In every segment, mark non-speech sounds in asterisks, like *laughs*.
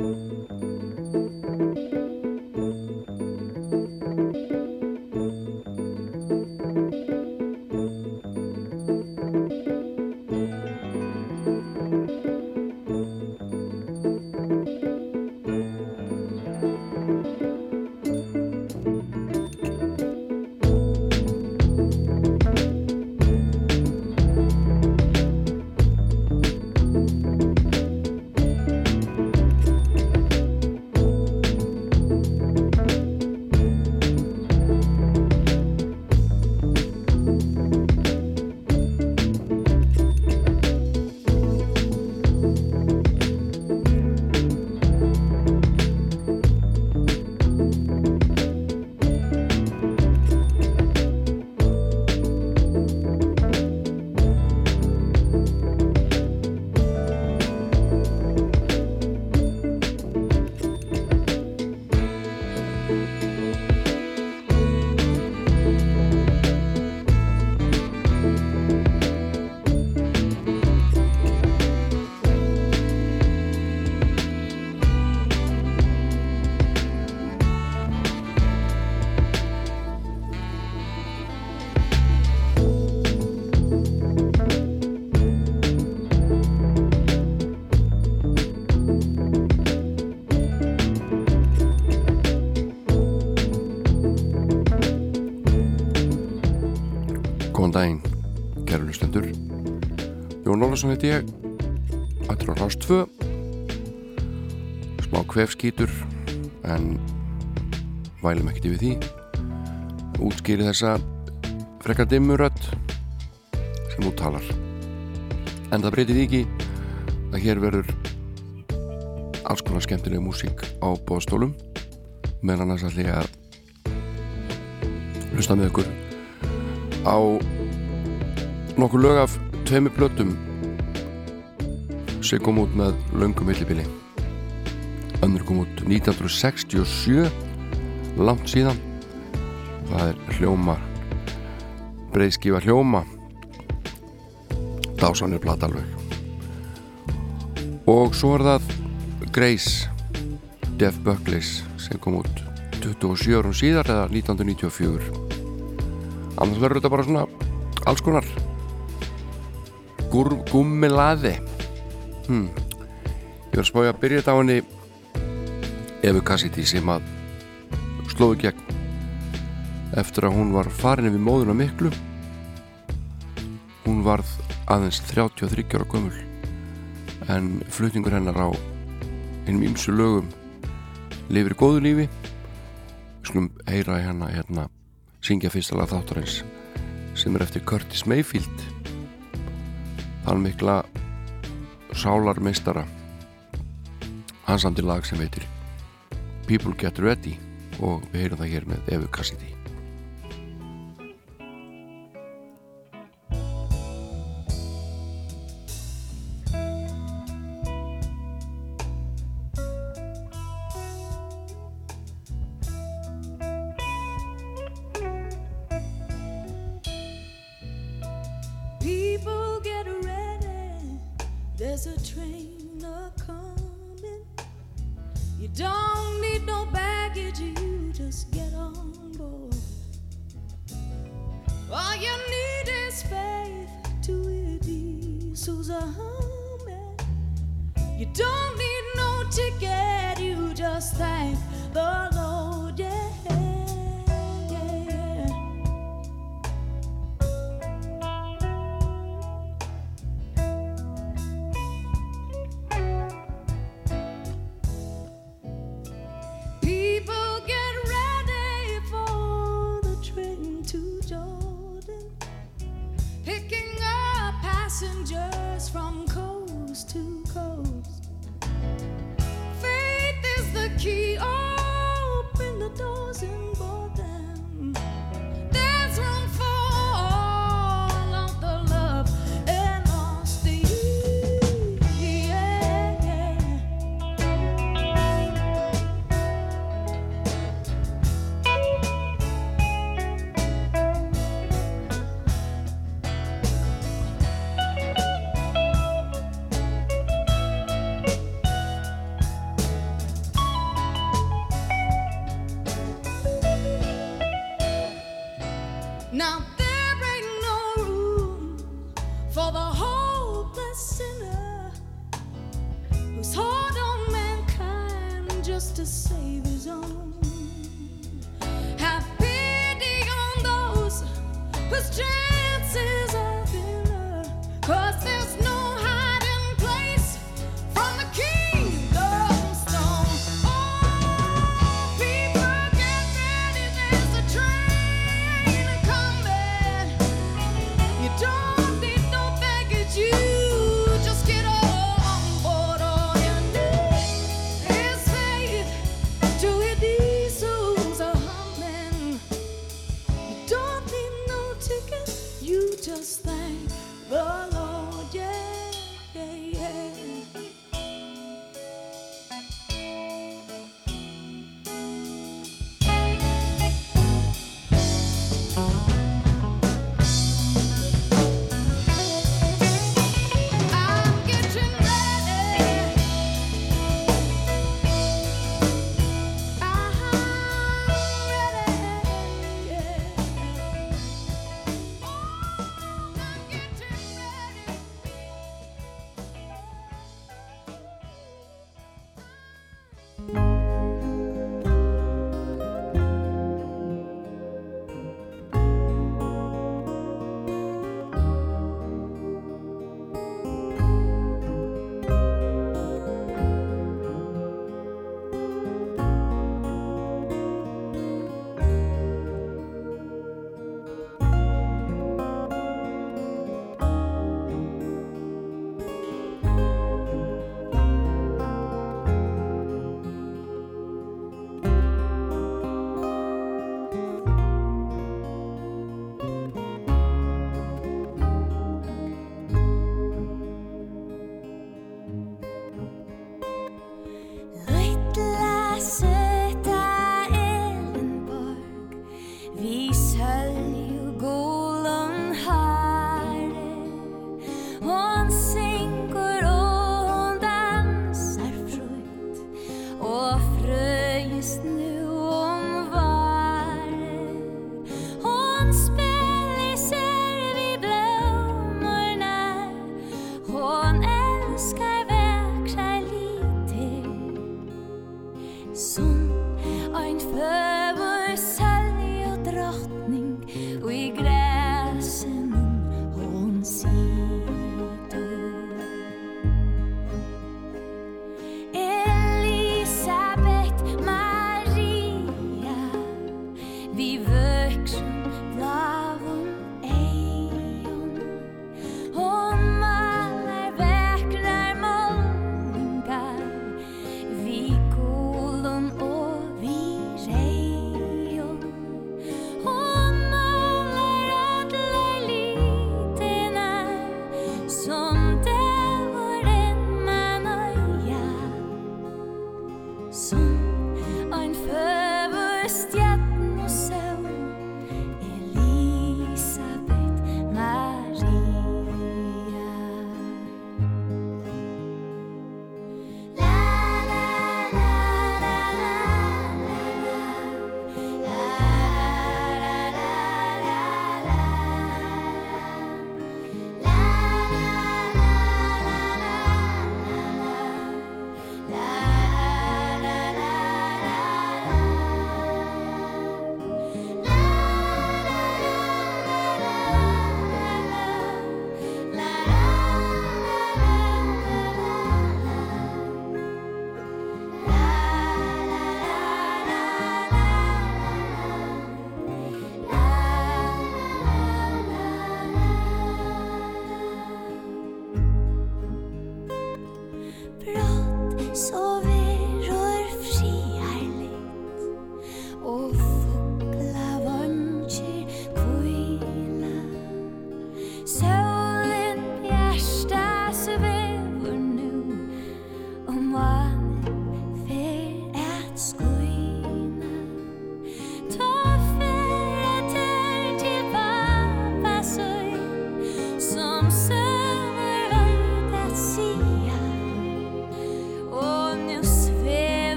Música heit ég. Þetta er á rást 2 Smá kvefskítur En Vælum ekkert yfir því. Útskýri þessa Frekar dimmurödd Sem nú talar. En það breytir því ekki Að hér verður Alls konar skemmtilega músík Á bóðstólum Meðan þess að hlýja Hlusta með ykkur Á Nokkur lög af Tveimu blöttum sem kom út með laungum millibili. Önnur kom út 1967 langt síðan. Það er hljóma breyðskifa hljóma. Dásanir platalveg og svo er það Grace Def Buckleys sem kom út 27 árum síðar eða 1994 annars verður þetta bara svona alls konar. Gummilaði hmm. ég var að spája að byrja þetta á henni Efu Cassidy sem að slóðu gegn eftir að hún var farin yfir móðuna miklu. Hún varð aðeins 33 ára gömul en flutningur hennar á einum ymsu lögum lifir í góðu lífi. Skulum heyra hérna, hérna syngja fyrsta lag þáttarins sem er eftir Curtis Mayfield. Þann mikla sálarmeistara. Hans andi lag sem veitir People Get Ready og við heyrum það hér með Evu Cassidy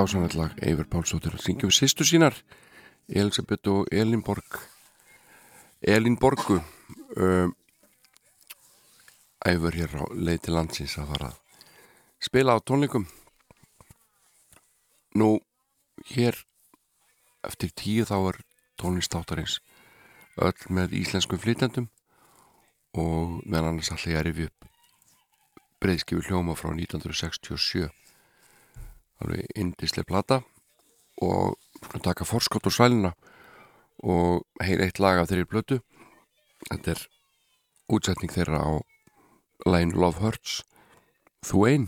dásanlega lag Eifur Pálsóttur syngjum sýstu sínar Elisabeth og Elin Borg Elin Borgu um, Eifur hér á leið til landsins að fara að spila á tónleikum. Nú hér eftir tíu þá er tónlistáttarins öll með íslenskum flytjandum og meðan annars allir er yfir breyðskifu hljóma frá 1967 alveg indislega plata og svona taka forskott og svælina og heyr eitt lag af þeirri blötu þetta er útsetning þeirra á Line Love Hurts Þú einn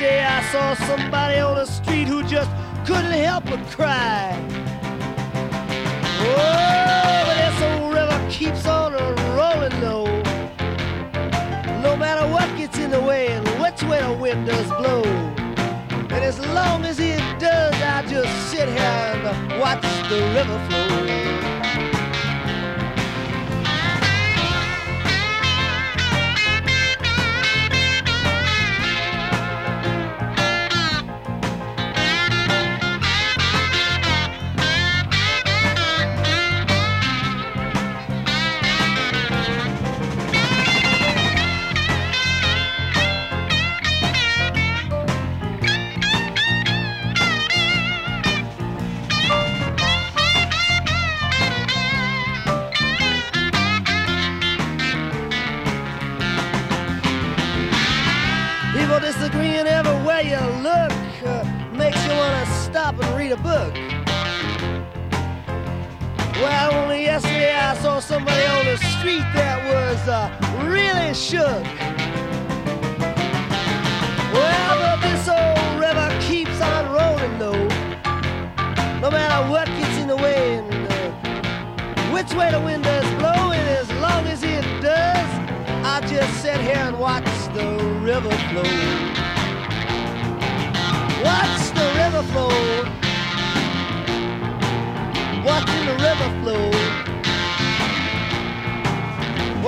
day I saw somebody on the street who just couldn't help but cry. Oh, but this old river keeps on rolling though. No matter what gets in the way and which way the wind does blow. And as long as it does, I just sit here and watch the river flow. somebody on the street that was uh, really shook. Well, but this old river keeps on rolling, though. No matter what gets in the way and uh, which way the wind is blowing, as long as it does, I just sit here and watch the river flow. Watch the river flow. Watching the river flow.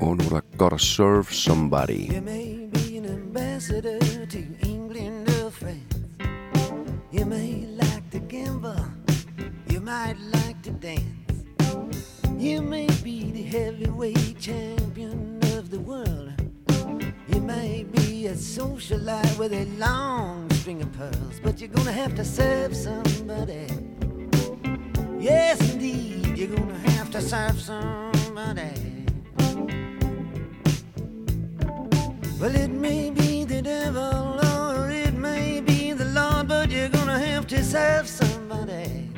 er það Gotta Serve Somebody? You may be an ambassador to England or France. You may like to gamble. You might like to dance. You may be the heavyweight champion of the world. You may be a socialite with a long string of pearls But you're gonna have to serve somebody. Yes, indeed, you're gonna have to serve somebody. Well, it may be the devil or it may be the Lord, but you're gonna have to serve somebody.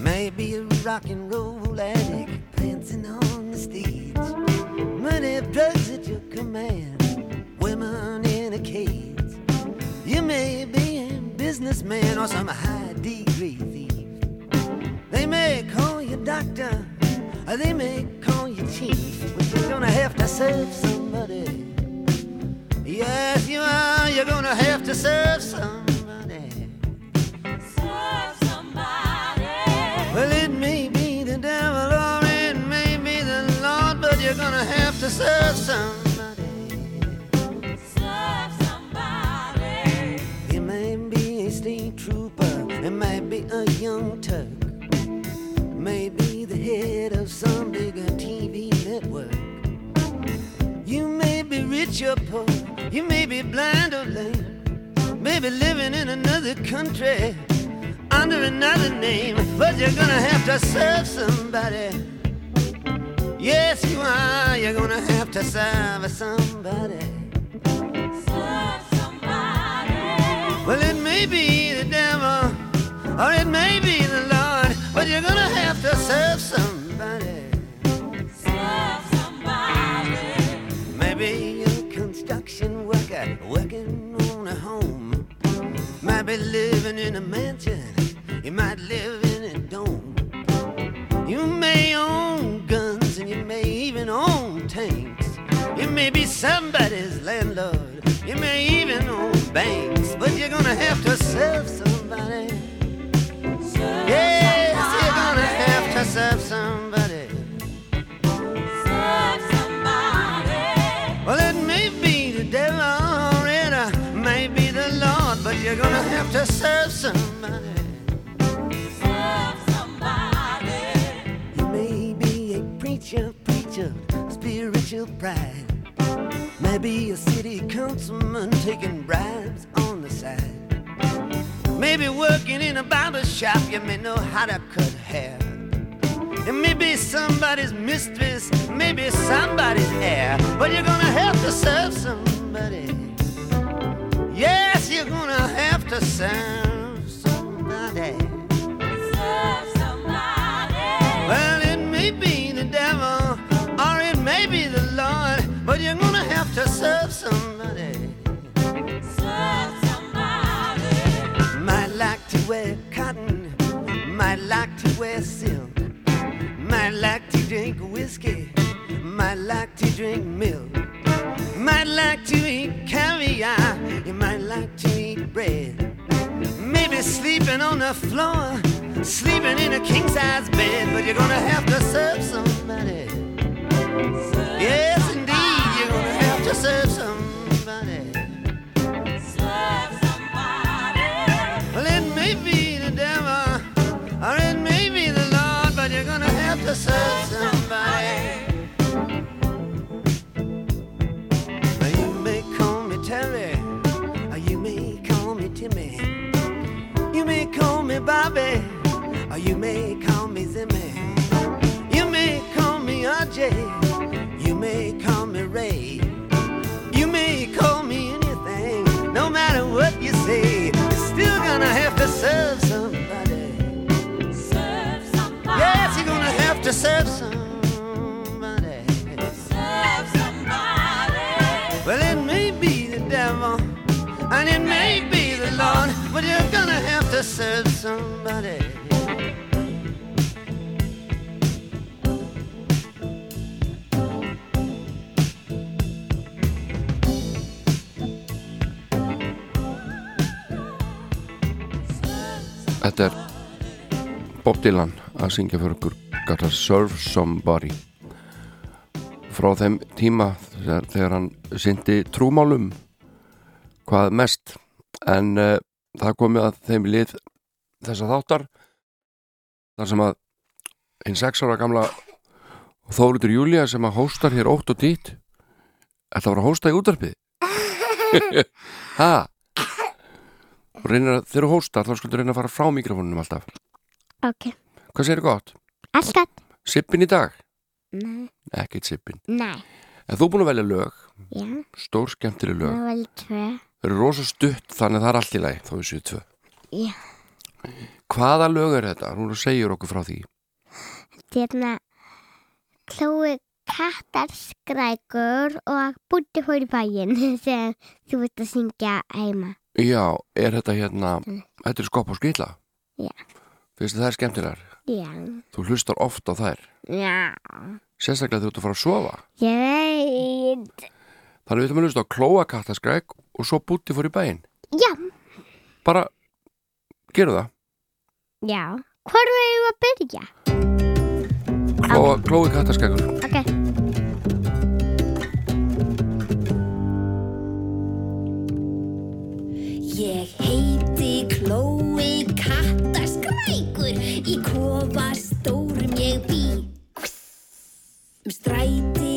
Maybe a rock and roll addict prancing on the stage. Money, drugs at your command, women in a cage. You may be a businessman or some high degree thief. They may call you doctor, or Uh, they may call you chief, but you're gonna have to serve somebody. Yes, you are. You're gonna have to serve somebody. Serve somebody. Well, it may be the devil or it may be the Lord, but you're gonna have to serve somebody. Serve somebody. It might be Steve Trooper. It may be a young Turk, maybe head of some bigger TV network. You may be rich or poor, you may be blind or lame, maybe living in another country under another name, but you're gonna have to serve somebody. Yes, you are. You're gonna have to serve somebody. Serve somebody. Well, it may be the devil or it may be the Lord, but you're gonna have to serve somebody. Serve somebody. Maybe a construction worker working on a home. Might be living in a mansion, you might live in a dome. You may own to serve somebody. Serve somebody. You may be a preacher, preacher, spiritual pride. Maybe a city councilman taking bribes on the side. Maybe working in a barber shop, you may know how to cut hair. And maybe somebody's mistress, maybe somebody's heir. But you're gonna have to serve somebody. Yes, you're gonna have to serve somebody. Serve somebody. Well, it may be the devil or it may be the Lord, but you're gonna have to serve somebody. Serve somebody. Might like to wear cotton, might like to wear silk, might like to drink whiskey, might like to drink milk might like to eat caviar, you might like to eat bread. Maybe sleeping on the floor, sleeping in a king size bed, but you're gonna have to serve somebody. Serve yes, indeed, somebody. you're gonna have to serve somebody. Serve somebody. Well, it may be the devil, or it may be the Lord, but you're gonna have to serve somebody. me Bobby, or you may call me Zimmy. You may call me RJ, you may call me Ray. You may call me anything, no matter what you say. You're still gonna have to serve somebody. Serve somebody. Yes, you're gonna have to serve somebody. Well, it may be the devil, and it may be the Lord. but you're gonna have to serve somebody. Þetta er Bob Dylan að syngja fyrir okkur Gotta Serve Somebody frá þeim tíma þegar, þegar hann syndi trúmálum hvað mest en uh, það komið að þeim lið þessa þáttar þar sem að einn sex ára gamla Þóruður Júlia sem að hóstar hér ótt og dýtt ætla að vera að hósta í útarpið *laughs* ha? Og reynir að þeirra hóstar þá skuldur reyna að fara frá mikrofónunum alltaf. Ok. Hvað séri gott? alltaf. Sippin í dag? nei. Ekkert sippin. Nei. Er þú búin að velja lög? já. Stór skemmtileg lög. Vel tvei eru rosa stutt þannig það er allt í lagi þá er 72 Já. Hvaða lög er þetta? Hún segir okkur frá því. Þetta er hérna Klói Katarskrækur og Búti hóri bæinn *laughs* sem þú vilt að syngja heima. Já, er þetta hérna mm. Þetta er skopp á skýla Já. Fyrstu það er skemmtilegar? Já. Þú hlustar ofta á þær? Já. Sérstaklega þú ert að fara að sofa? Ég veit. Þannig við ætlum að hlusta á klóakattaskræk og svo búti fór í bæinn. Já. Bara, gerðu það. Já. Hvor er þú að byrja? Klóa, okay. Klói kattaskrækur. Ok. Ég heiti Klói kattaskrækur í kofa stórum ég bý. Um stræti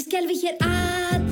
Ég skelfi hér að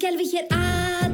skelfi hér að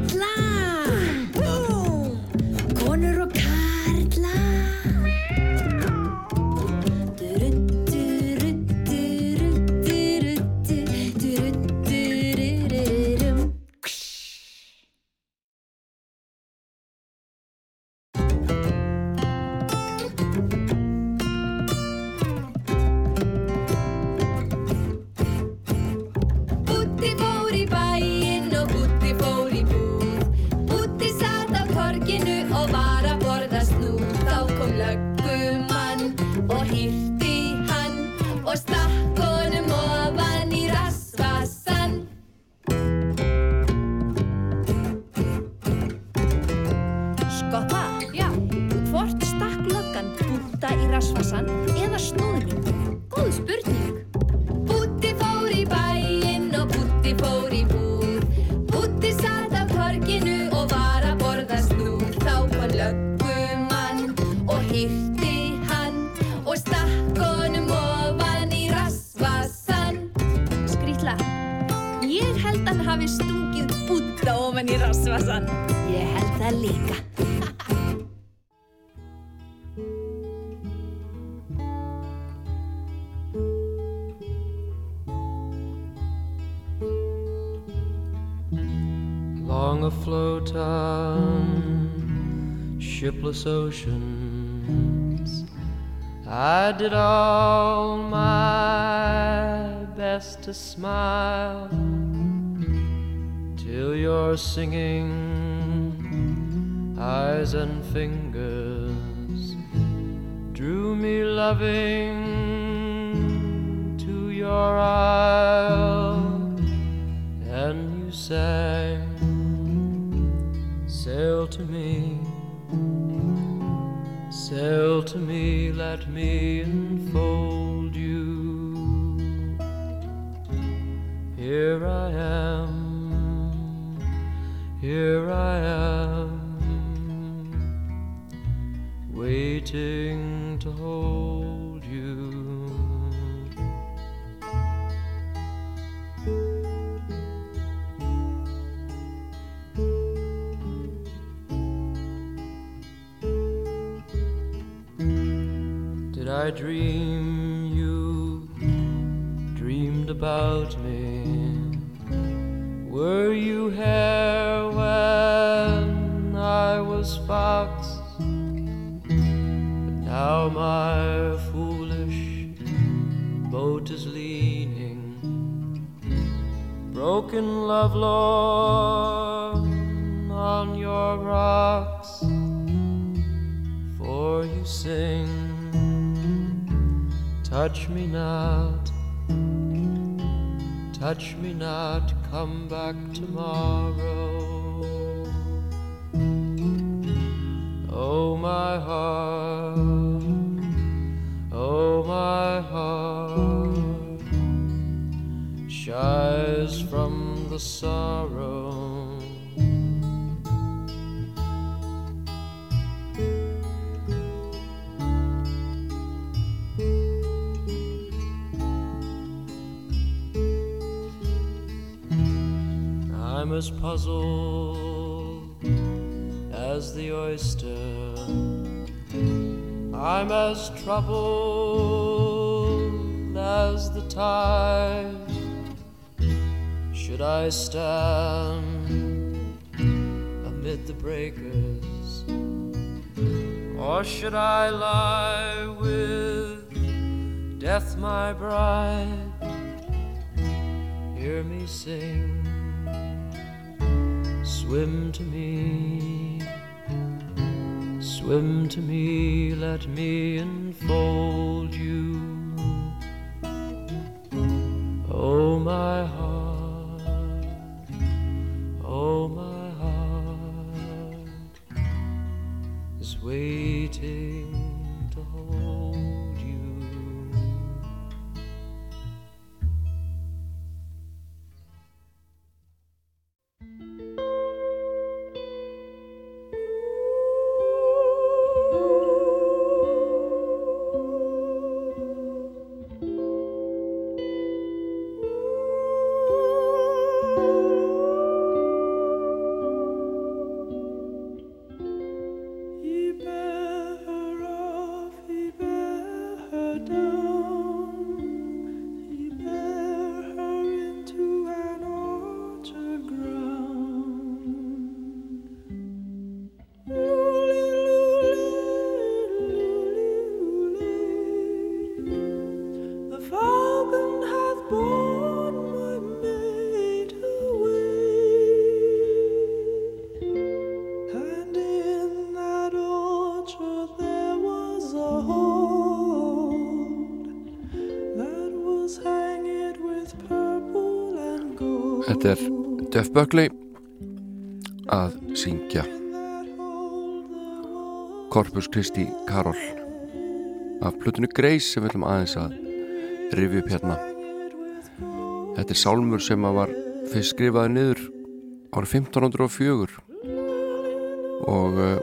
Long afloat on shipless oceans, I did all my best to smile till your singing eyes and fingers drew me loving to your isle, and you sang, Sail to me, sail to me, let me enfold you. Here I am, here I am, waiting to hold you. I dream you dreamed about me? Were you here when I was fox? But now my foolish boat is leaning, broken love Lord, on your rocks. For you sing, touch me not, touch me not, come back tomorrow. Oh, my heart, oh, my heart shies from the sorrow. As puzzled as the oyster. I'm as troubled as the tide. Should I stand amid the breakers? Or should I lie with death, my bride? Hear me sing Swim to me, swim to me, let me enfold you. Oh, my heart, oh, my heart is waiting Buckley að syngja. Corpus Christi Carol af plötunni Grace sem við ætlum aðeins að rifja upp hérna. Þetta er sálmur sem var fyrst skrifaði niður árið 1504 og uh,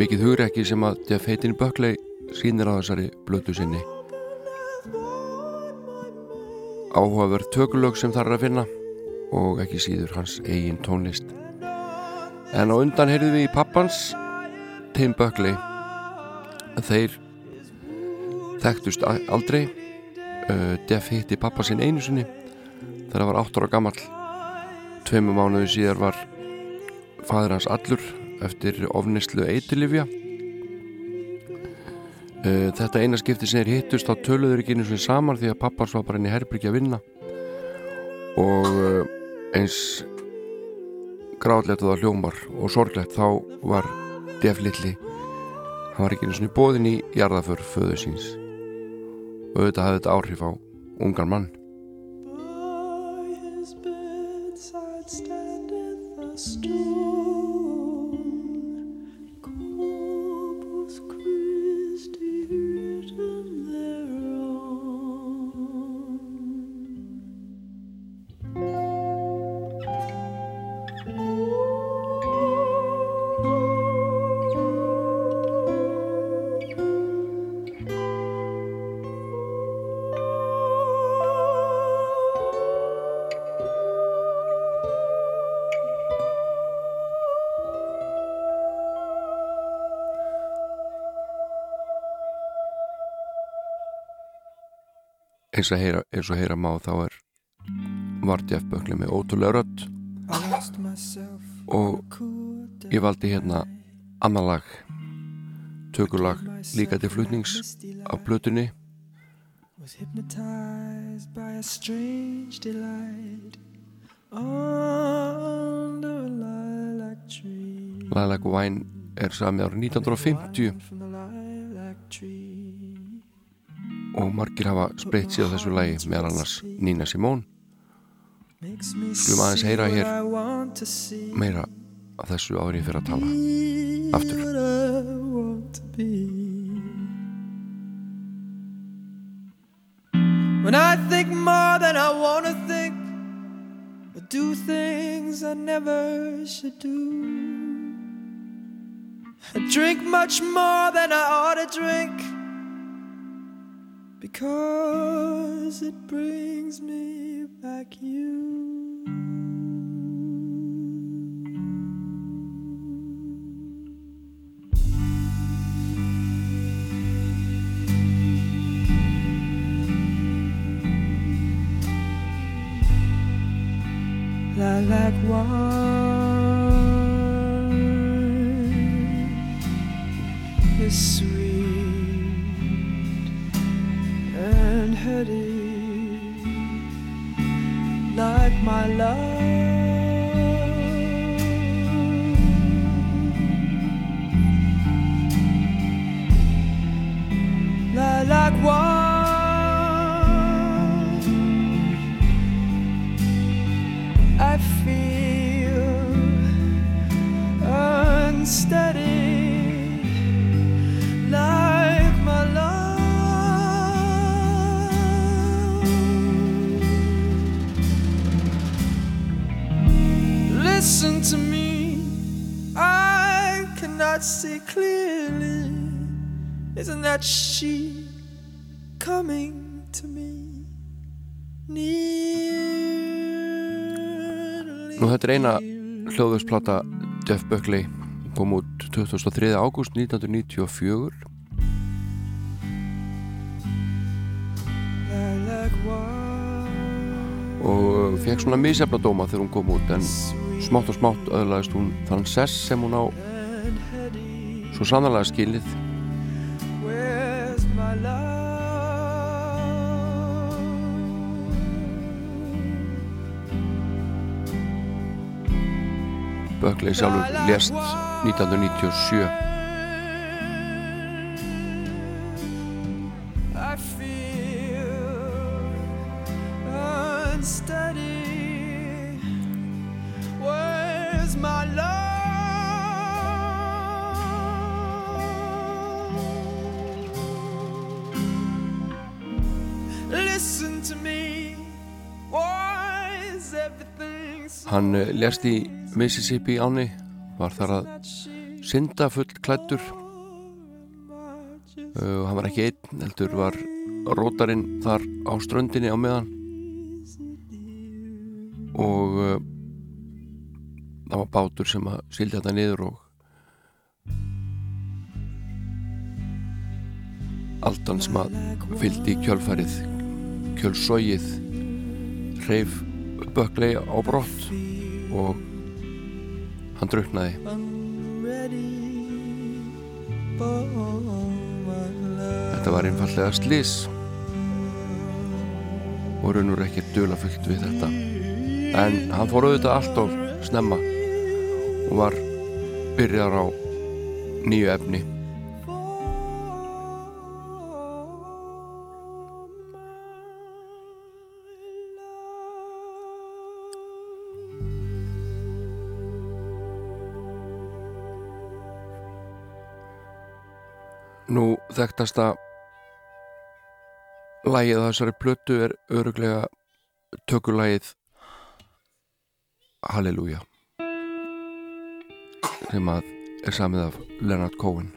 mikið hugrekki sem að Jeff heitin Buckley sýnir á þessari blötu sinni. Áhugaverð tökulög sem þar er að finna og ekki síður hans eigin tónlist. En á undan heyrðum við í pappans Tim Buckley. Þeir þekktust aldrei. Uh, Def hitti pappa sinn einu sinni þegar hann var 8 ára gamall. Tveimur mánuðu síðar var fadur hans allur eftir ofnislu eitilifja uh, þetta eina skipti sem þeir hittust þá töluður ekki einu sinni saman því að pappans var bara inn í herbyrgi að vinna. Og uh, gráðlegt og það hljómar og sorglegt þá var Def litli hann var ekki einu sinni bóðin í jarðaför föðu síns. Og auðvitað hafði þetta áhrif á ungan mann eins og heyra, eins og heyra má þá er var Jeff Buckley með ótrúlega myself og ég valdi hérna annan lag tökulag líka til flutnings af blötunni. Lilac Wine er samið árið 1950 og margir hafa spreitt sér á þessu lagi meðal annars Nina Simone Skulum aðeins heyra hér I meira af þessu árið fyrir að tala aftur I. When I think more than I want to think, or do things I never should do. I drink much more than I ought to drink, because it brings me back you. lilac wine þetta er eina hljóðvöksplata Jeff Buckley kom út 23. ágúst 1994 lilac wine. og fekk svona misjafna dóma þegar hún kom út en smátt og smátt öðlaðist hún þann sess sem hún á svo sannarlega skilið Buckley sjálfur lést 1997 Hann eh, lést í Mississippi áni var þar að synda full klættur uh, hann var ekki einn heldur var rótarinn þar á ströndinni á meðan. Og uh, það var bátur sem að sildi þetta niður og aldan sem að fylgdi í kjölfarið kjölsóið hreif böklei á brott og hann drauknaði þetta var einfallega slís og raunur ekki dula fyllt við þetta. En hann fór auðvitað allt of snemma og var byrjar á nýju efni þekktasta lægið á þessari plötu er öruglega tökulægið Halleluja sem að er samið af Leonard Cohen.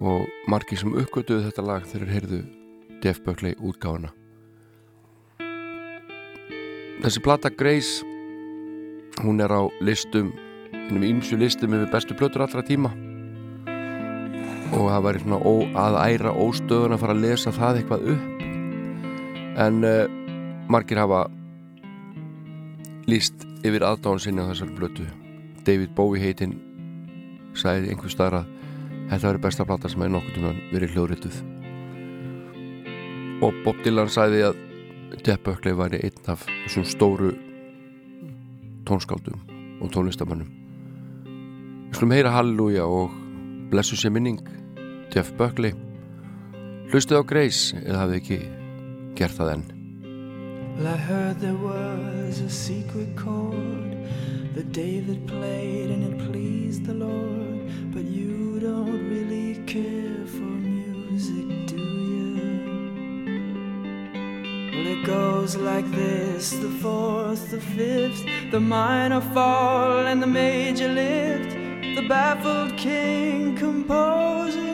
Og margir sem uppgötuðu þetta lag þegar heyrðu Def Buckley útgáfana Þessi plata Grace hún er á listum hennum ímsu listum yfir bestu plötur allra tíma og það var svona ó, að æra óstöðun að fara að lesa það eitthvað upp. En uh, margir hafa líst yfir aðdáðan sinni á þessari blötu David Bowie heitinn sagði einhver staðar að þetta verið besta plata sem hefði nokkur tíma verið hljóðrituð. Og Bob Dylan sagði að Jeff Buckley væri einn af þessum stóru tónskáldum og tónlistamannum við slum heyra Halleluja og blessu sér minning Jeff Buckley hlustið á Grace eða hafið ekki gert það enn Well, I heard there was a secret chord that David played and it pleased the Lord. But you don't really care for music, do you? Well, it goes like this the fourth, the fifth, the minor fall, and the major lift. The baffled king composing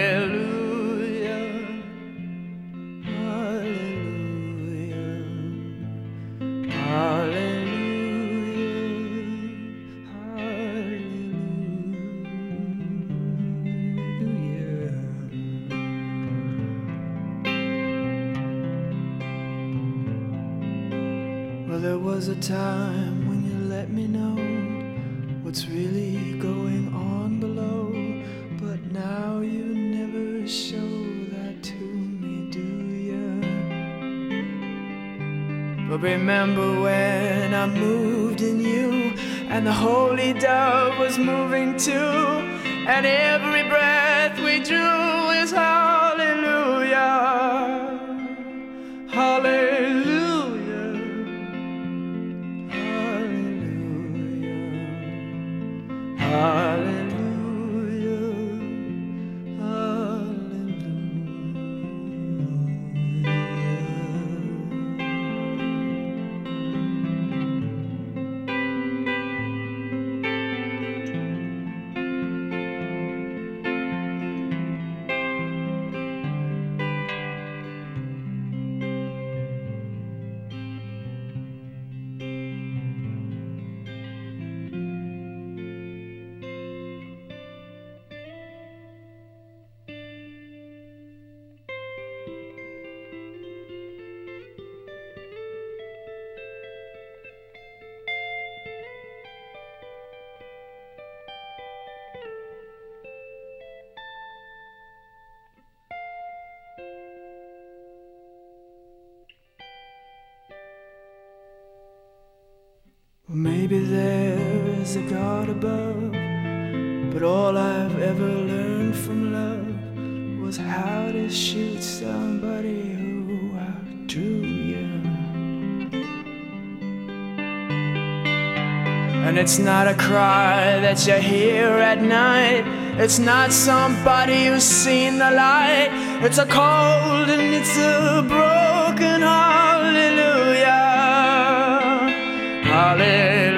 that you hear at night. It's not somebody who's seen the light. It's a cold and it's a broken hallelujah. Hallelujah.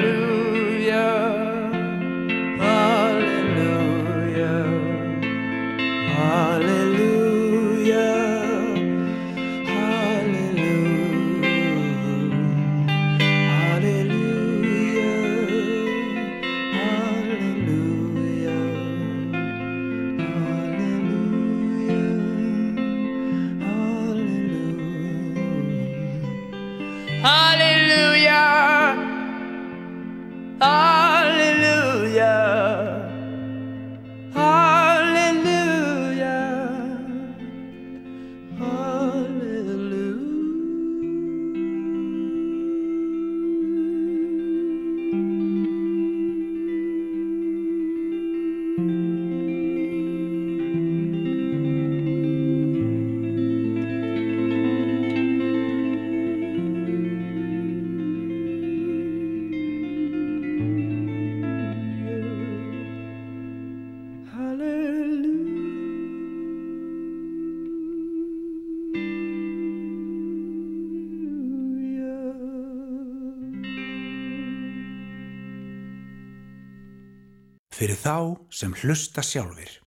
fyrir þá sem hlusta sjálfur.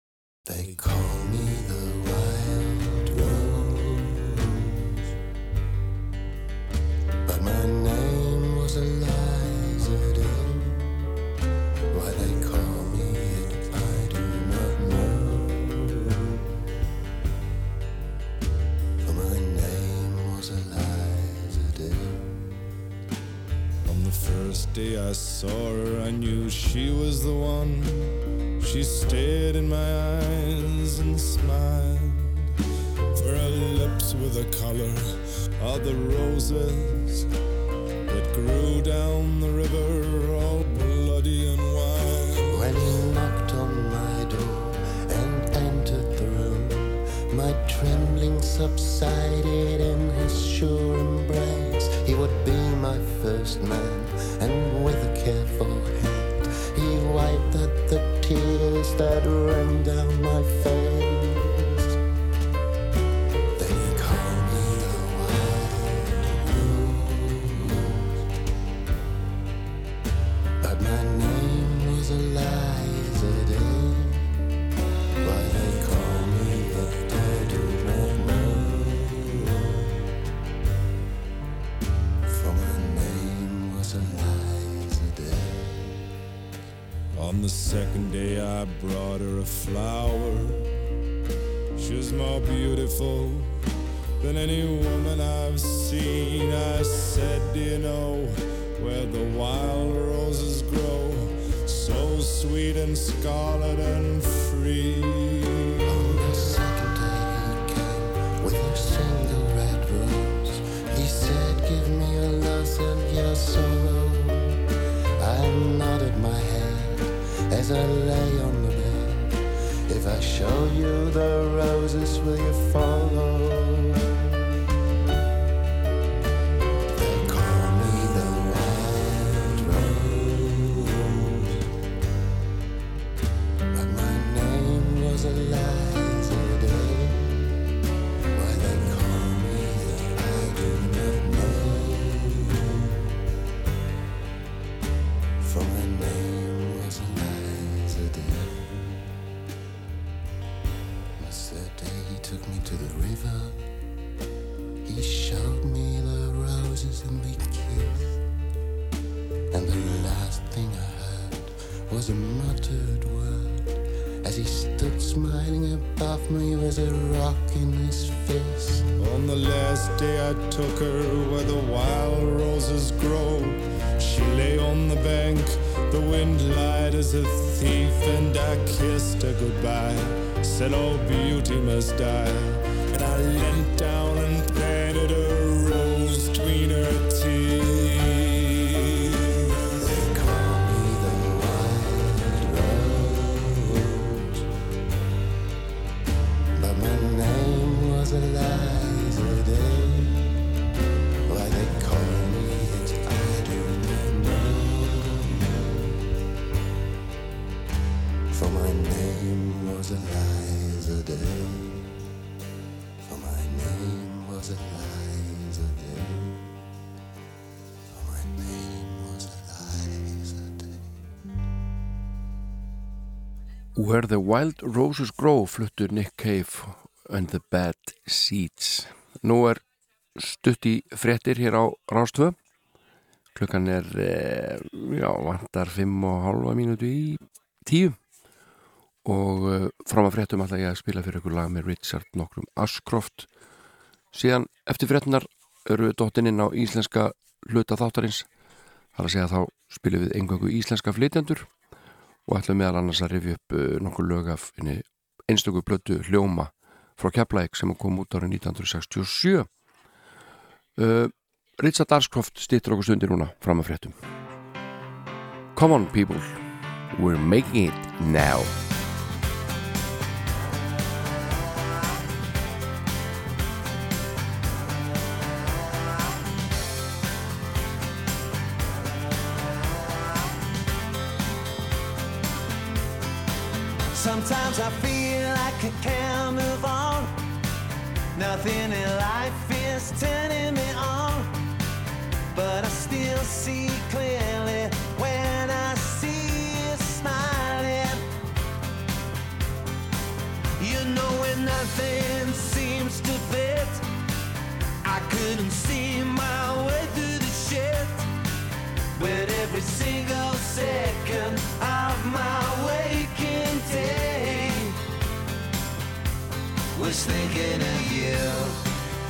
Took her where the wild roses grow. She lay on the bank, the wind lied as a thief, and I kissed her goodbye. Said all beauty must die. Where the Wild Roses Grow fluttur Nick Cave and the Bad Seeds. Nú er stutt í fréttir hér á Rástvö klukkan er eh, já, vantar fimm og halva mínútu í tíu. Og eh, fram að fréttum ætla ég að spila fyrir ykkur lag með Richard nokkrum Ashcroft. Síðan eftir fréttunar eru dottin inn á íslenska hluta þáttarins. Þar að segja þá spilum við einhverju íslenska flytjandur og ætlum meðal annars að rifja upp uh, nokkur lög af einstöku blötu hljóma frá Keflæk sem kom út árið 1967 uh, Richard Ashcroft stýttur okkur stundir núna fram að fréttum. Come on people. We're making it now Nothing in life is turning me on. But I still see clearly when I see you smiling. You know when nothing seems to fit. I couldn't see my way through the shit. But every single second of my was thinking of you,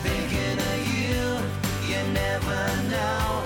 thinking of you. You never know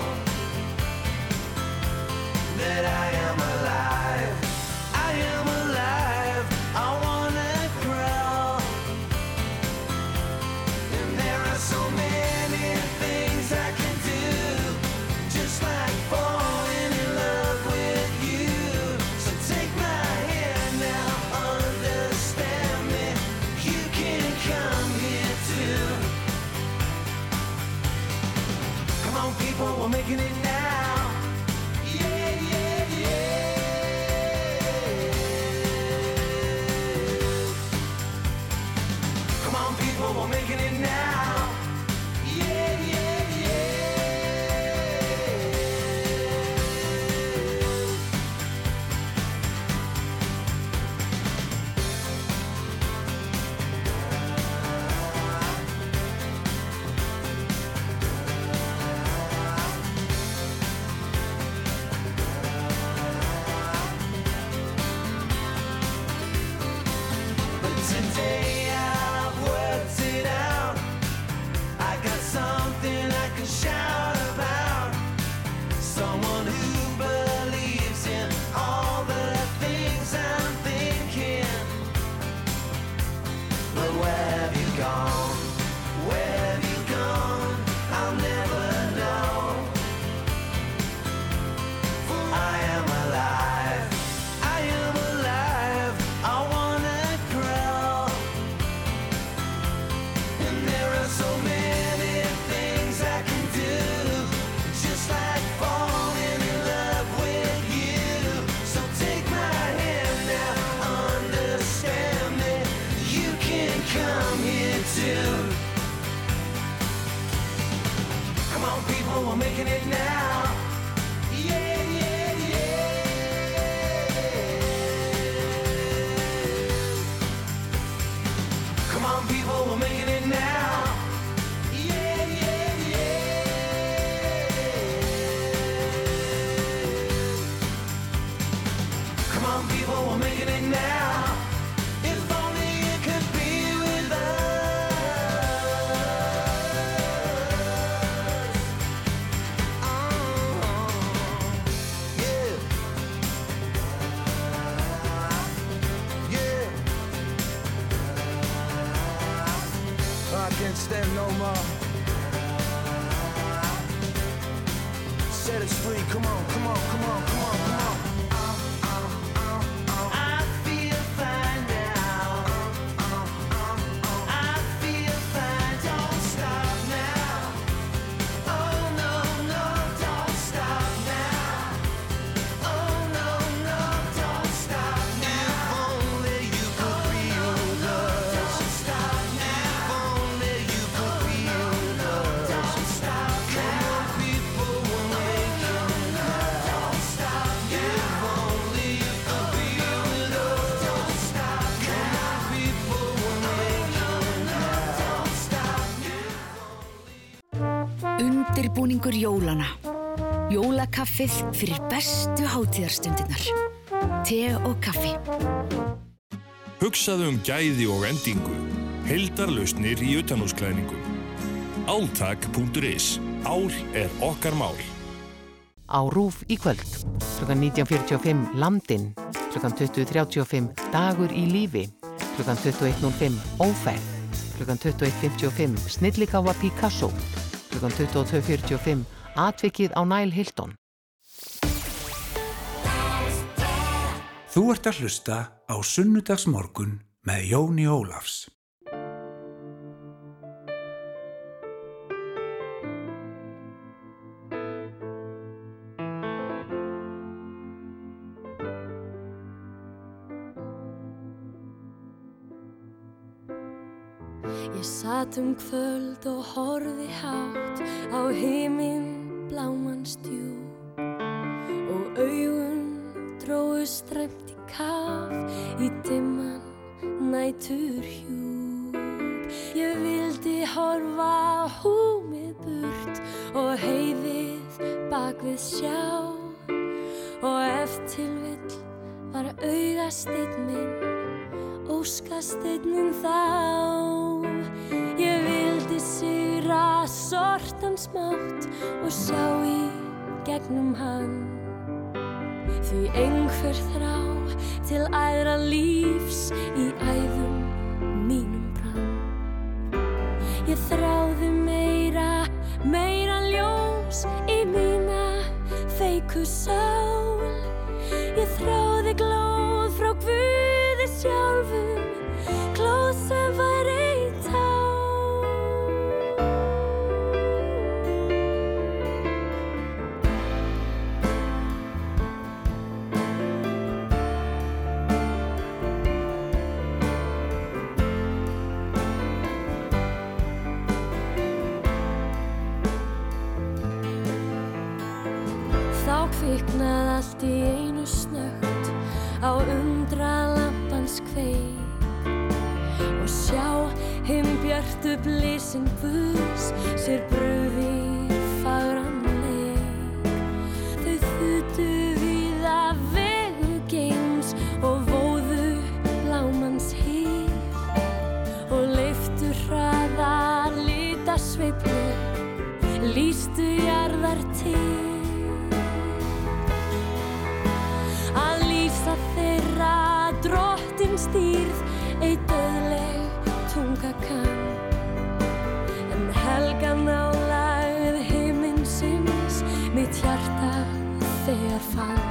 Undirbúningur jólana. Jólakaffið fyrir bestu hátíðarstundirnar. Te og kaffi. Hugsaðu um gæði og endingu. Hildarlausnir í utanúsklæðningum. Áltak.is. Ál er okkar mál. Á RÚF í kvöld. Klukkan 19.45 Landinn. Klukkan 20.35 Dagur í lífi. Klukkan 21.05 Ófæð. Klukkan 21.55 Snillikáfa Picasso. Klukkan 22.45 Atvikið á Næl Hilton. Þú ert að hlusta á Sunnudagsmorgun með Jóni Ólafs. Ég satt um kvöld og horfi hátt á heiminn bláman stjúp og augun dróðu stræmt í kaf í dimman nætur hjúp. Ég vildi horfa á húmið burt og heiðið bak við sjá og eftir vill var augasteinn minn óskasteinn þá. Ég vildi sýra sortan smátt og sjá í gegnum hann. Því einhver þrá til æðra lífs í æðum mínum brann. Ég þráði meira, meira ljós í mína feiku sál. Ég þráði glóð frá Guði sjálfum, á undra lampans kveik og sjá hinn björtu blísin Guðs sér bröði drottin stýrð eitt döðleg tunga kann en helga nálagð heiminsins mitt hjarta þegar fann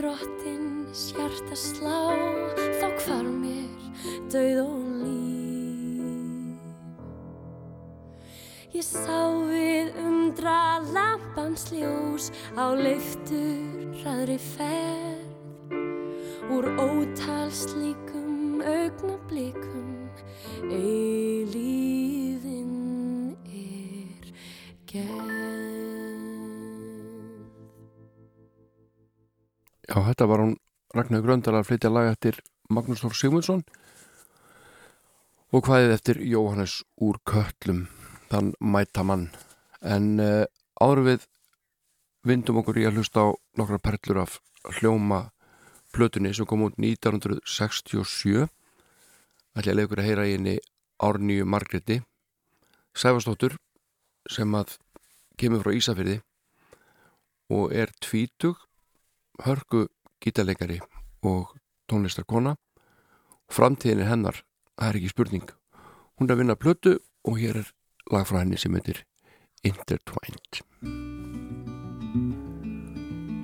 drottins hjarta slá, þá hvar mér döið og líf. Ég sá við undra lampans ljós á leiftur hraðri ferð úr ótal slíkum augnablikum eilíðin er gerð. Já, þetta var hún Ragnar Gröndal að flytja lag eftir Magnús Þór Sigmundsson og hvaðið eftir Jóhannes úr Köllum, þann mæta mann. En uh, áður við vindum okkur í að hlusta á nokkra perlur af hljóma plötunni sem kom út 1967 ætla að leiða ykkur að heyra í henni Árnýju Margreti Sæfastóttur sem að kemur frá Ísafyrði og er tvítug hörku gítarleikari og tónlistarkona. Framtíðin er hennar það er ekki spurning. Hún er að vinna plötu og hér er lag frá henni sem heitir Intertwined.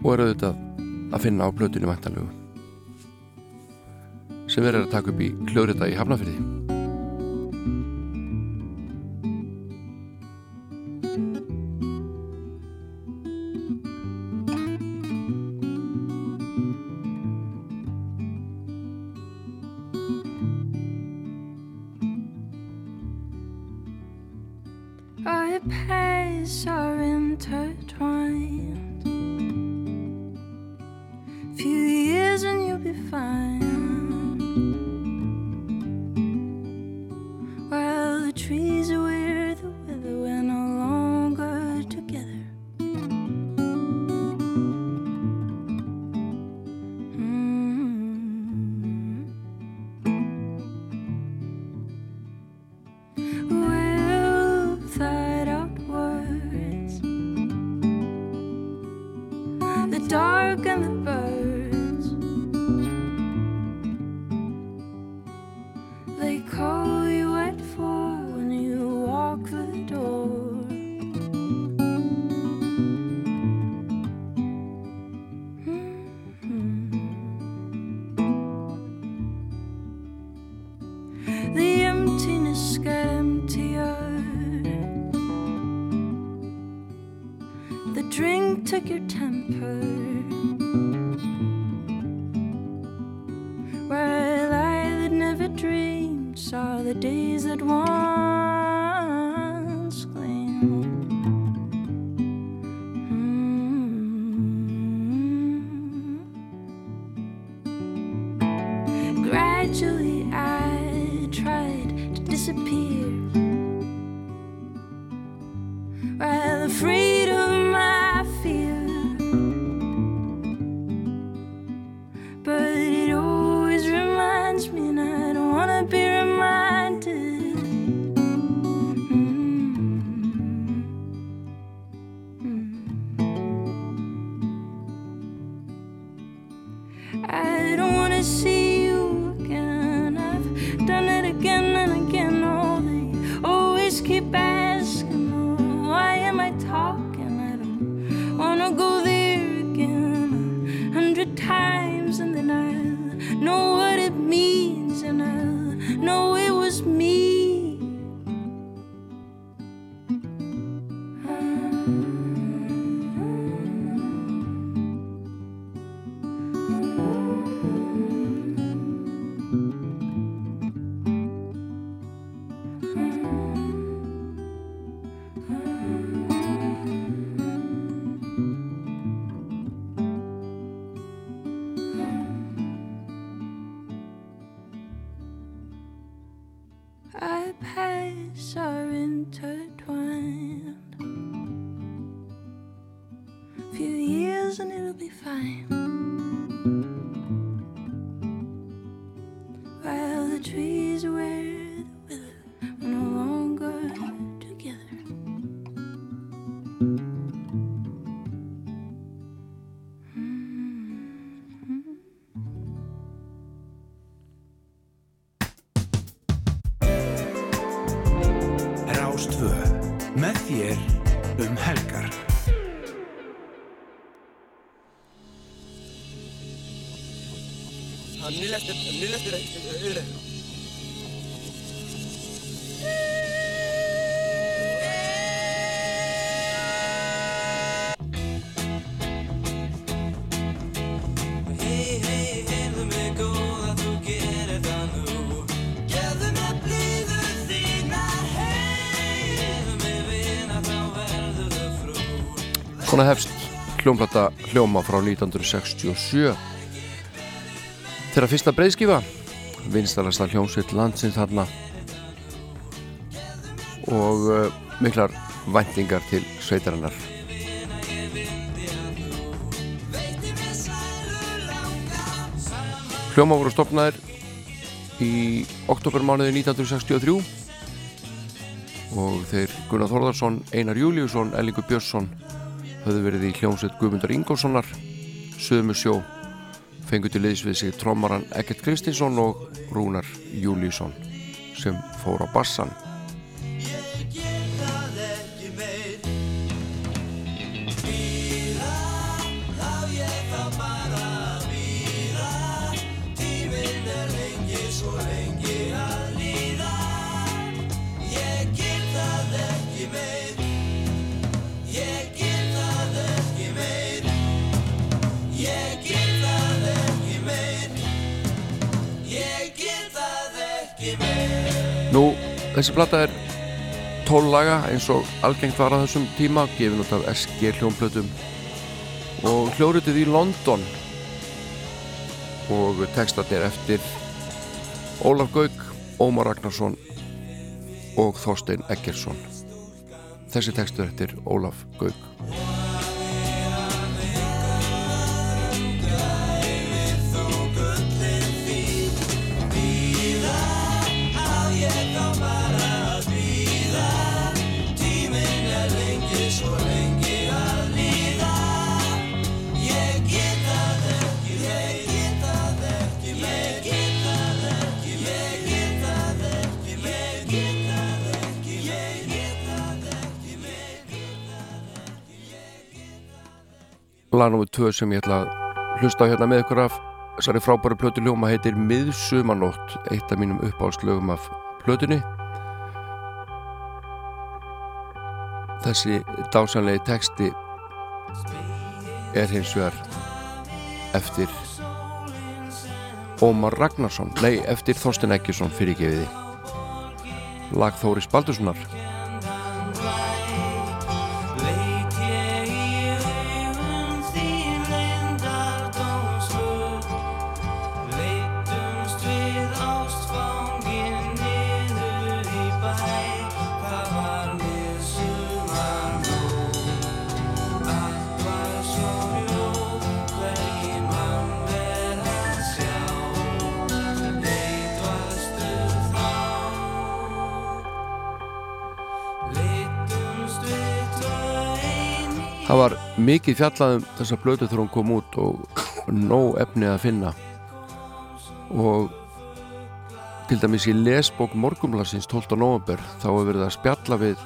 Og er auðvitað að finna á plötunni vantanlegu sem verður að taka upp í hljóðrita í Hafnafyrði vina, þá verður þau frú Svona hefst hljómplata hljóma frá 1967 Þeirra fyrsta breyðskifa vinstalasta hljómsveit landsins þarna. Og uh, miklar væntingar til sveitarinnar. Hljóma voru stopnaðir í oktobermánuði 1963 og þeir Gunnar Þorðarsson, Einar Júliusson, Ellingur Björnsson höfðu verið í hljómsveit Guðmundar Ingólfssonar Suðumu sjó fengu til liðs við sig trommaran Ekkert Kristinsson og Rúnar Júliusson sem fór á bassan þessi plata er 12 laga eins og algengt var á þessum tíma gefin út af SG hljómplötum. Og hljóritið í London. Og textatnir eftir Ólaf Gauk, Ómar Ragnarsson og Þorstein Eggersson þessi textur eftir Ólaf Gauk lag nr. 2 sem ég ætla að hlusta hérna með ykkur af þessari frábæru plötu. Hljóma heitir Miðsumanótt eitt af mínum uppáhaldslögum af plötunni. Þessi dásanlegi texti er hins vegar eftir Ómar Ragnarsson nei, eftir Þorsten Eggesson fyrirgefiði. Lag Þóris Baldurssonar Það var mikið fjallað um þessa blötu hún kom út og nóg efni að finna. Og til dæmis í lesbók Morgumlarsins 12. november þá hefur verið að spjalla við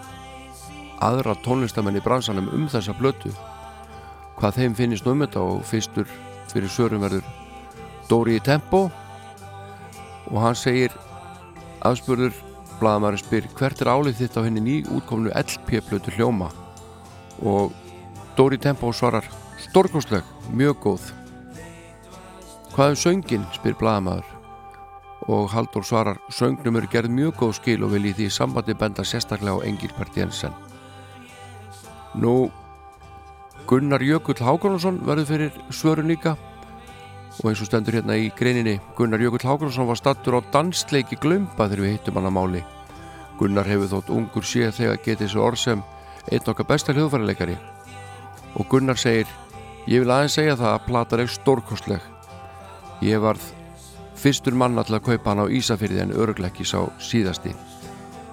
aðra tónlistamenn í bransanum um þessa blötu hvað þeim finnist um þetta og fyrstur fyrir sörum verður Dóri í Tempo. Og hann segir afspurður blaðamæri spyr hvert er álið þitt á henni ný útkomnu LP blötu hljóma? Og Dóri Tempo svarar stórkostleg, mjög góð. Hvað um söngin, spyr blaðamaður. Og Haldur svarar söngnum eru gerð mjög góð skil og vil í því sambandi benda sérstaklega á Engilbert Jensen. Nú Gunnar Jökull Hákonarsson verður fyrir svörun líka. Og eins og stendur hérna í greininni Gunnar Jökull Hákonarsson var stattur á dansleiki glömba þegar við hittum hann að máli. Gunnar hefur þótt ungur séð þegar getið þessu orð sem einn okkar besta hljóðfæraleikari og Gunnar segir ég vil aðeins segja það að platan er stórkostleg. Ég varð fyrstur manna til að kaupa hann á Ísafyrði en örgleikki sá síðasti.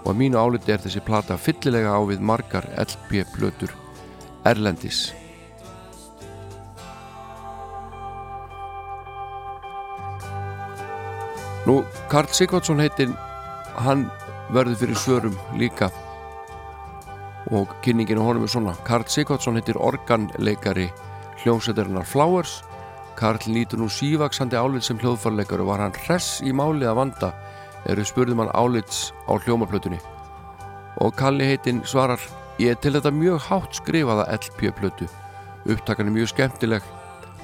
Og að mínu áliti er þessi plata fyllilega á við margar LP plötur Erlendis. Nú, Karl Sigvardsson heitin hann verður fyrir svörum líka og kynningin á honum er svona. Karl Sigvardsson heitir organleikari hljómsveitarinnar Flowers. Karl nýtur nú sívaksandi álit sem hljóðfarleikari og var hann hress í málið að vanda? Eru spurðum hann álits á hljómaplötunni? Og Kalli heitinn svarar ég er til þetta mjög hátt skrifaða LP-plötu upptakan er mjög skemmtileg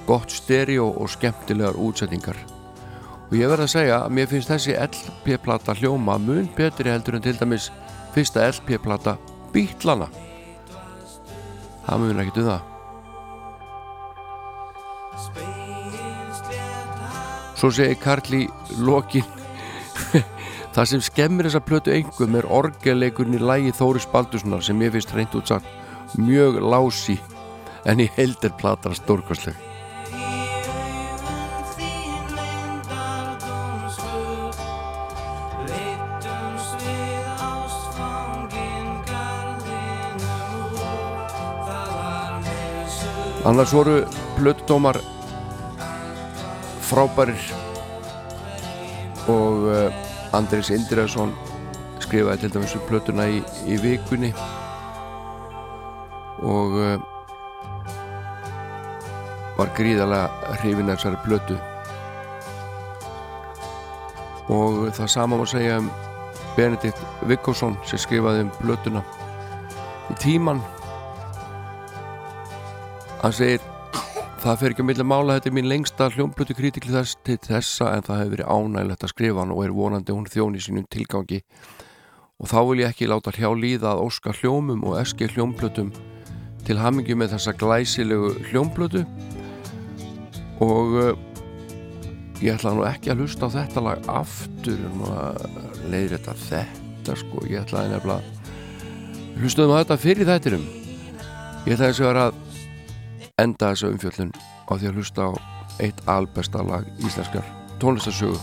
gott stereo og skemmtilegar útsettingar og ég verð að segja að mér finnst þessi LP-plata hljóma mun betri heldur en til dæmis fyrsta LP-plata Bítlana. Það mun ekki um það. Svo segir Karl í lokin *laughs* það sem skemmir þessa plötu engum er orgeleikurinn í lægi Þóris Baldurssonar sem ég finnst reynd útsagt mjög lási en í heldur platan annars voru plötudómar frábærir og uh, Andris Indriðarsson skrifaði til dæmis um plötuna í, í vikunni og uh, var gríðalega hrifin þessari plötu. Og það sama má segja um Benedikt Vikkosson sem skrifaði um plötuna. Í tíman hann segir það fer ekki að milla mála þetta er mín lengsta hljómblötu kritikli þess til þessa en það hefur verið ánægilegt að skrifa hann og er vonandi hún þjón í sínum tilgangi. Og þá vil ég ekki láta hljá líða að óska hljómum og eski hljómblötum til hamingi með þessa glæsilegu hljómblötu og uh, ég ætla nú ekki að hlusta á þetta lag aftur um að leiðir þetta þetta sko, ég ætlaði nefnilega hlustuðum á þetta fyrir þættinum. Ég þess að vera að enda þessu umfjöllun á því að hlusta á eitt albesta lag íslenskar tónlistarsögu.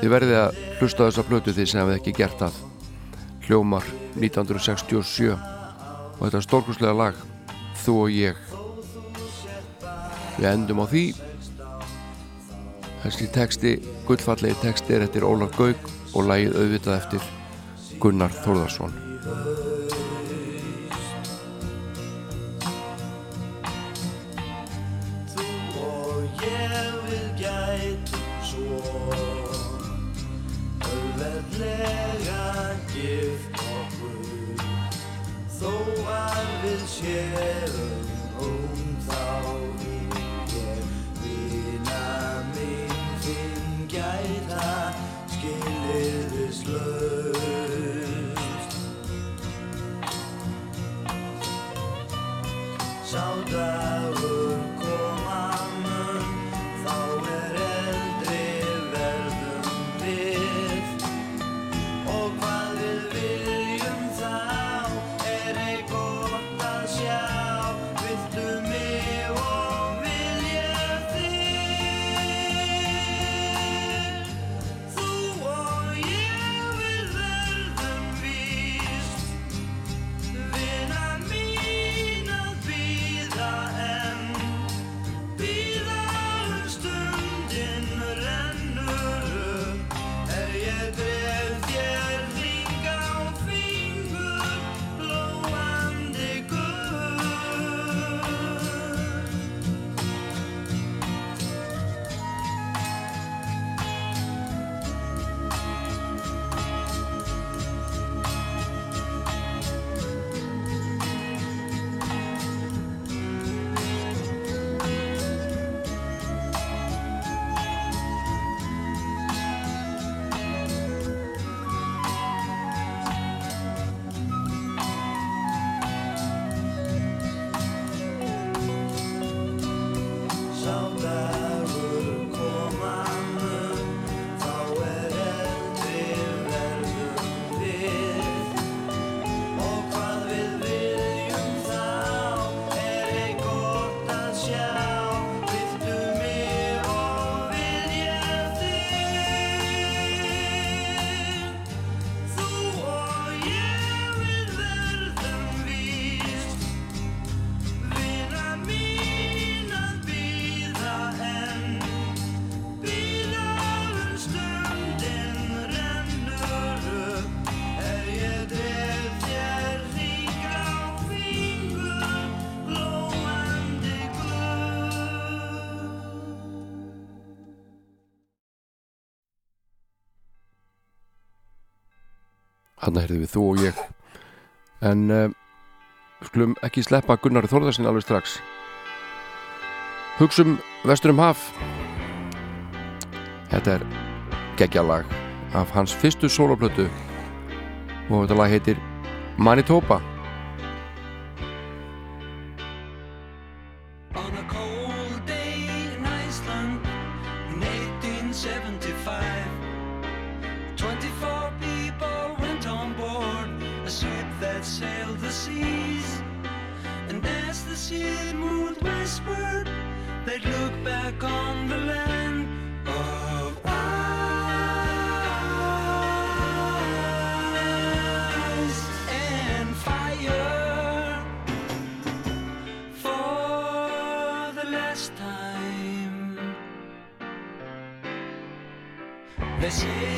Þið verðið að hlusta þessa plötu því sem hefði ekki gert það. Hljómar 1967 og þetta stórkurslega lag Þú og ég. Við endum á því. Þessi texti gullfallegi texti er eftir Ólaf Gaug og lagið auðvitað eftir Gunnar Þórðarsson herðu við þú og ég. En uh, skulum ekki sleppa Gunnar Þórðarsin alveg strax. Hugsum Vesturum Haf. Þetta er geggjalag af hans fyrstu soloplötu og þetta lag heitir Manitoba. On a cold as it moved westward, they'd look back on the land of ice and fire for the last time. They say.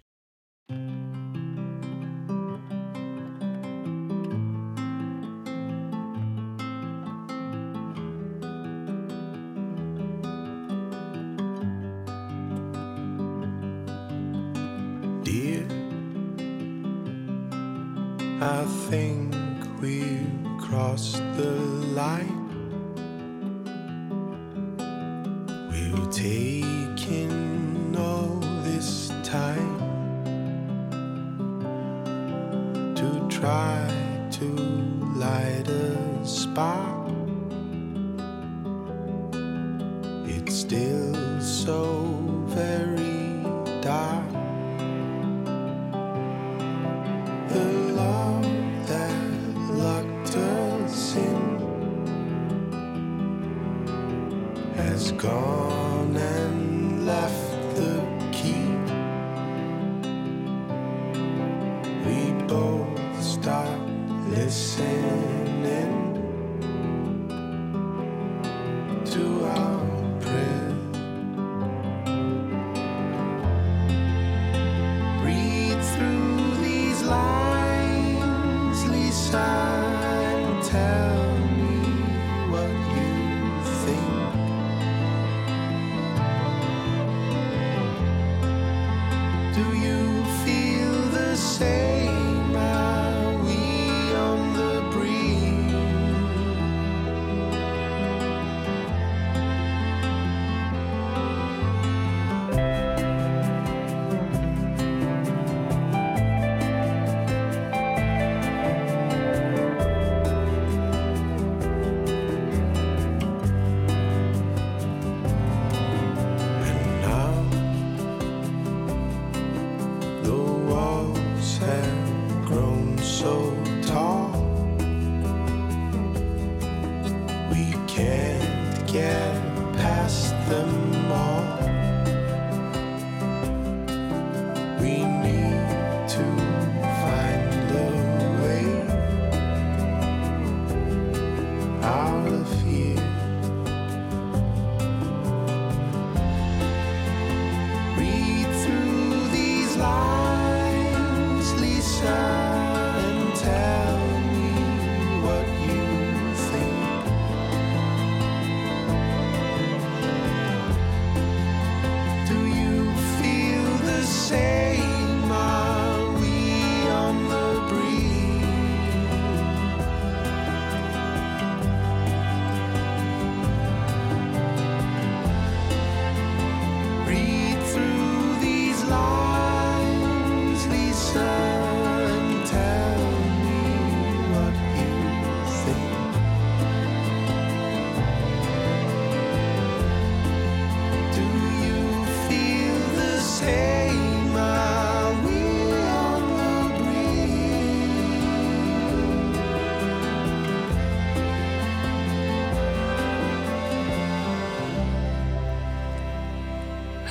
Take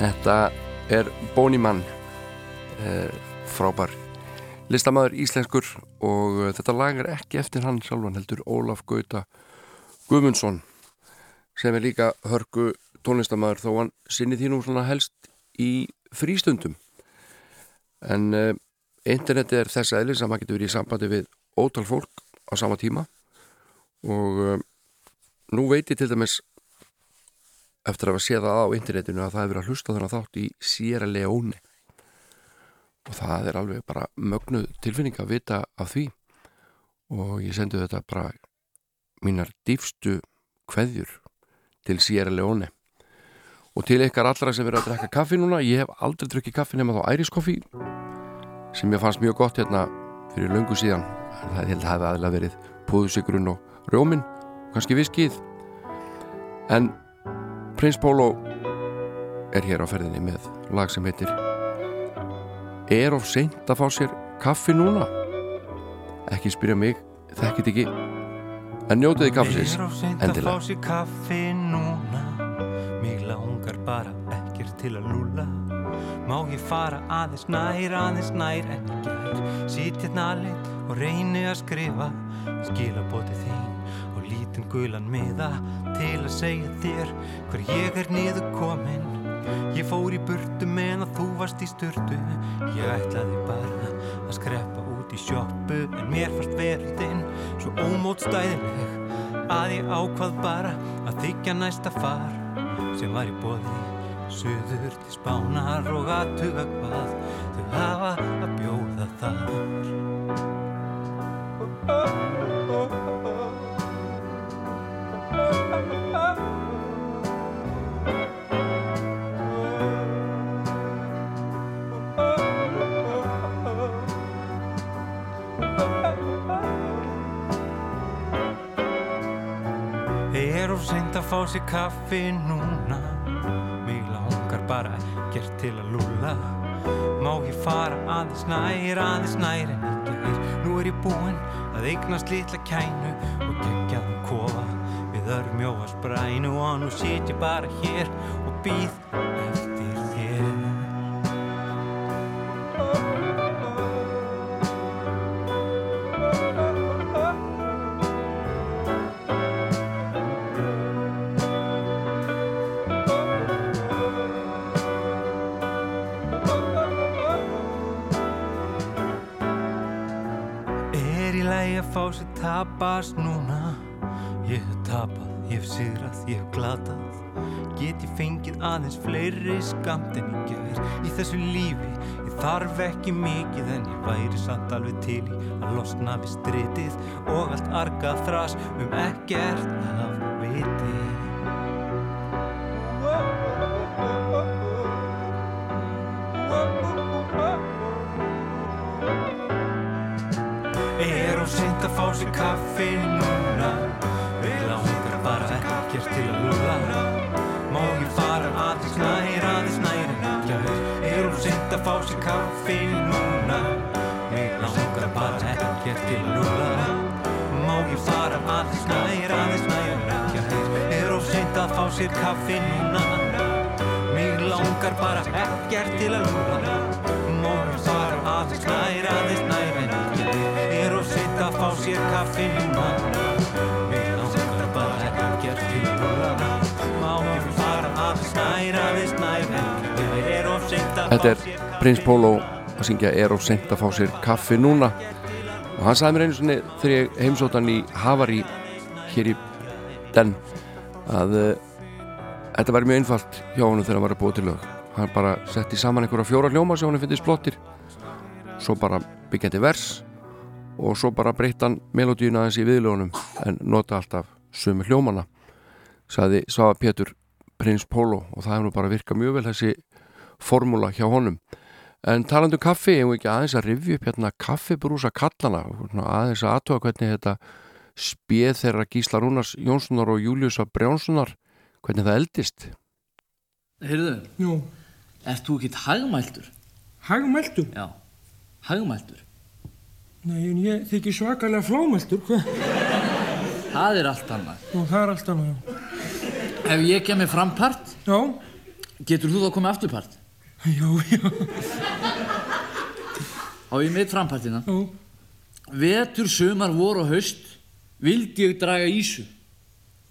Þetta er Boney Mann eh, frábær listamæður íslenskur og eh, þetta lag er ekki eftir hann sjálfan heldur Ólaf Gauta Guðmundsson sem er líka hörgu tónlistamæður þó hann sinni nú svona helst í frístundum. En eh, interneti er þess aðlis að maður getur verið í sambandi við ótal fólk á sama tíma og eh, nú veit ég til dæmis eftir að hafa séð það á internetinu að það hefur verið að hlusta þennan þátt í Sierra Leone. Og það er alveg bara mögnuð tilfinning að vita af því. Og ég sendi þetta bara mínar dýfstu kveðjur til Sierra Leone. Og til ykkar allra sem verið að drekka kaffi núna ég hef aldrei drukkið kaffi nema þá æriskoffi sem ég fannst mjög gott hérna fyrir löngu síðan. Það held að hafa aðlega verið púðusigrun og rjómin og kannski viskið en Prins Pólo er hér á ferðinni með lag sem heitir Er of seint að fá sér kaffi núna? Ekki spyrja mig, þekkit ekki. En njótiði kaffisins Er of seint að fá endilega sér kaffi núna? Mig langar bara ekkert til að lúla Má ég fara aðeins nær, aðeins nær en gær Sitt hérna aðleitt og reyni að skrifa Skilabóti þín lítinn gulan miða Til að segja þér hver ég er niður komin Ég fór í burtu meðan þú varst í sturtu. Ég ætlaði bara að skreppa út í sjoppu En mér fannst verðin svo ómótstæðileg Að ég ákvað bara að þykja næsta far Sem var í boði Suður til spánar og aðtuga hvað Þau hafa að bjóða þar fá sér kaffi núna. Mig langar bara ekkert til að lúla Má ég fara aðeins nær, aðeins nær en ekki er Nú er ég búinn að eignast litla kænu og geggjaðum kofa. Við örmjóa sprænu og nú sit ég bara hér og býð eftir þér. Er í lagi að fá sér tapast núna aðeins fleiri skamt en ég gær Í þessu lífi, ég þarf ekki mikið En ég væri samt alveg til í að losna við stritið Og allt argað þras um ekkert af viti. Er of seint að fá sér kaffi sér kaffi núna Mig langar bara ekkert til að lúra. Má ég fara aðeins nær, aðeins nær En er of sitt að fá sér kaffi núna Mig langar bara ekkert til að lúra. Má ég fara aðeins nær, aðeins nær En er of sitt að Þetta er Prins Pólo að syngja er of sent að fá sér kaffi núna. Og hann sagði mér einu sinni þegar ég heimsóttan í Havari hér í Den að uh, þetta væri mjög einfalt hjá honum þegar hann var að búa til lög. Hann bara setti saman einhverja fjóra hljóma sem hann finnist flottir. Svo bara byggjandi vers og svo bara breytta hann melodíuna aðeins í viðlögunum en nota alltaf sömu hljómana sagði Svafa Pétur Prins Pólo og það nú bara virkað mjög vel þessi formúla hjá honum. En talandu kaffi, ég hef ekki aðeins að rifja upp hérna kaffibrúsa kallana aðeins að aðtóa hvernig þetta spjöð þeirra Gísla Rúnars Jónssonar og Júliusa Brjánssonar hvernig það eldist Heyrðu, Jú. ert þú ekkert hagmæltur? Hagmæltur? Já, hagmæltur. Nei, en ég þykir svakalega flámæltur. Það er allt annað. Nú, það er allt annað, já. Ef ég kemur frampart, já. getur þú þá komið afturpart? Já, já. Á ég mitt frampartina? Já. Vetur, sumar, vor og haust vildi ég draga ísu.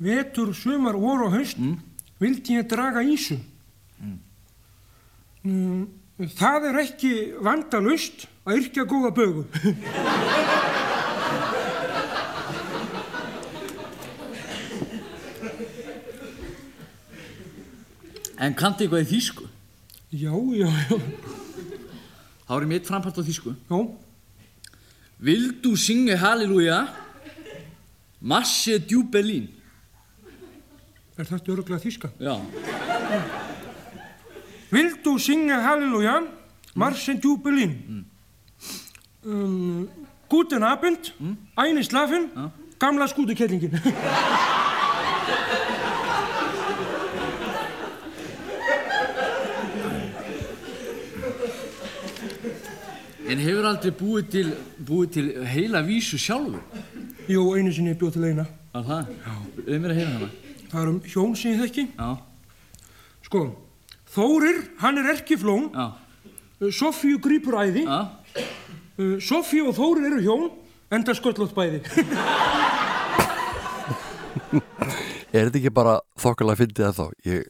Vetur, sumar, vor og haust vildi ég draga ísu. Mm, það er ekki vandalust að yrkja góða bögu. *laughs* En kannti eitthvað í þýsku? Já, já, já. Þá er mitt frampart á þýsku. Já. Vildu synge halleluja, masse djú Berlín. Er þetta öruglega þýska? Já. Vildu syngja halleluja, marsen djú Berlin. Um, guten Abend, eine Slafen, gamla skútukellingin. *laughs* En hefur aldrei búið til, búið til heila vísu sjálfur? Jú, einu sinni bjóð til eina. Það? Já. Við mér að heyra hana. Það er um hjón sem ég þekki. Já. Sko, Þórir, hann er erkiflón. Já. Sofíu grýpur æði. Já. Sofíu og Þórir eru hjón, enda sköllótt bæði. *laughs* Er þetta ekki bara þokkalega fyndið að þá? Ég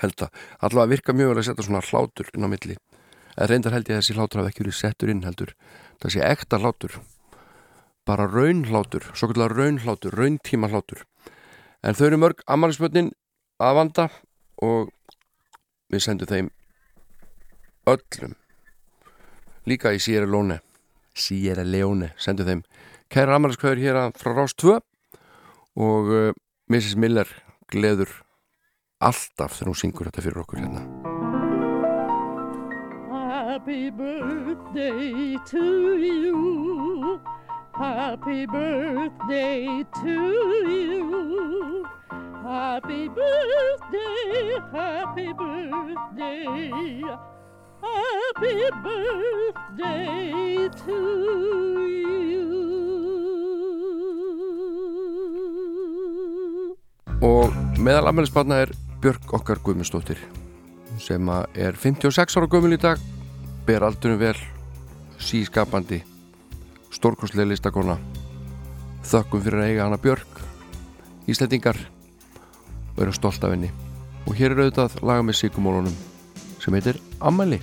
held að allavega virka mjög vel að setja svona hlátur inn á milli. En reyndar held ég að þessi hlátur hafi ekki verið settur inn heldur. Það sé ekta hlátur. Bara raunhlátur, svo kallar raunhlátur, rauntíma hlátur. En þau eru mörg ammælisbönnin að vanda og við sendum þeim öllum. Líka í Sierra Leone, Sierra Leone, sendum þeim kæra ammæliskvæður hér frá Rás 2 og uh, Mrs. Miller gleður alltaf þegar hún syngur þetta fyrir okkur hérna. Happy birthday to you. Happy birthday to you. Happy birthday, happy birthday. Happy birthday to you. Og meðal ammælisbarna er Björk okkar Guðmundsdóttir sem er 56 ára gömul í dag ber aldunum vel sískapandi stórkostlega listakona þökkum fyrir að eiga hana Björk Íslandingar og eru stolt af henni. Og hér er auðvitað laga með síkumólunum sem heitir Ammæli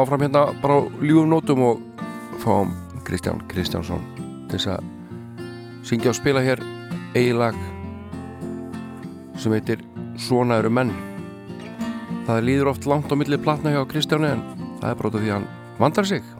höldum áfram hérna bara á ljúum nótum og fáum Kristján Kristjánsson til þess að syngja og spila hér eigi lag sem heitir Svona eru menn. Það líður oft langt á millið platna hjá Kristjáni en það er brótið því að hann vandar sig.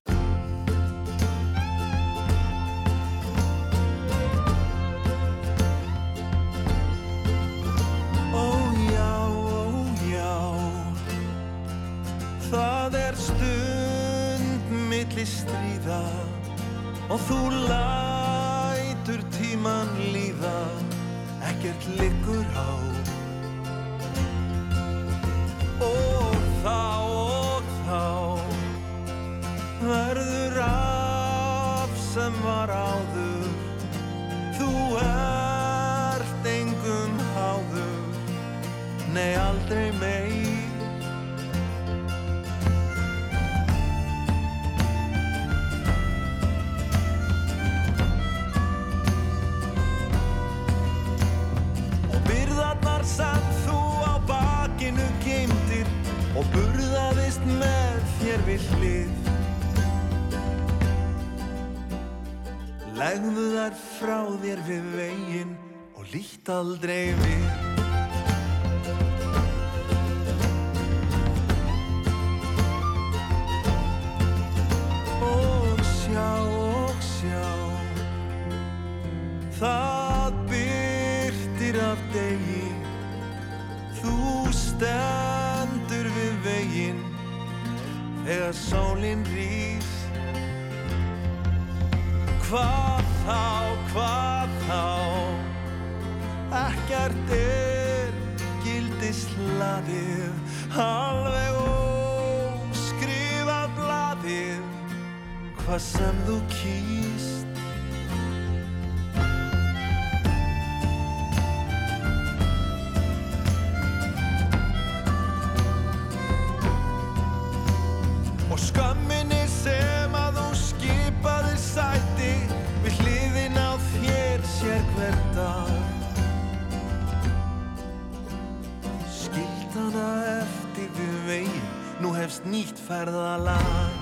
þegar sólinn rýð Hvað þá, hvað þá Ekkert er gildi sladið Alveg óskrifað bladið Hvað sem þú kýst. við veginn, nú hefst nýtt ferðalag.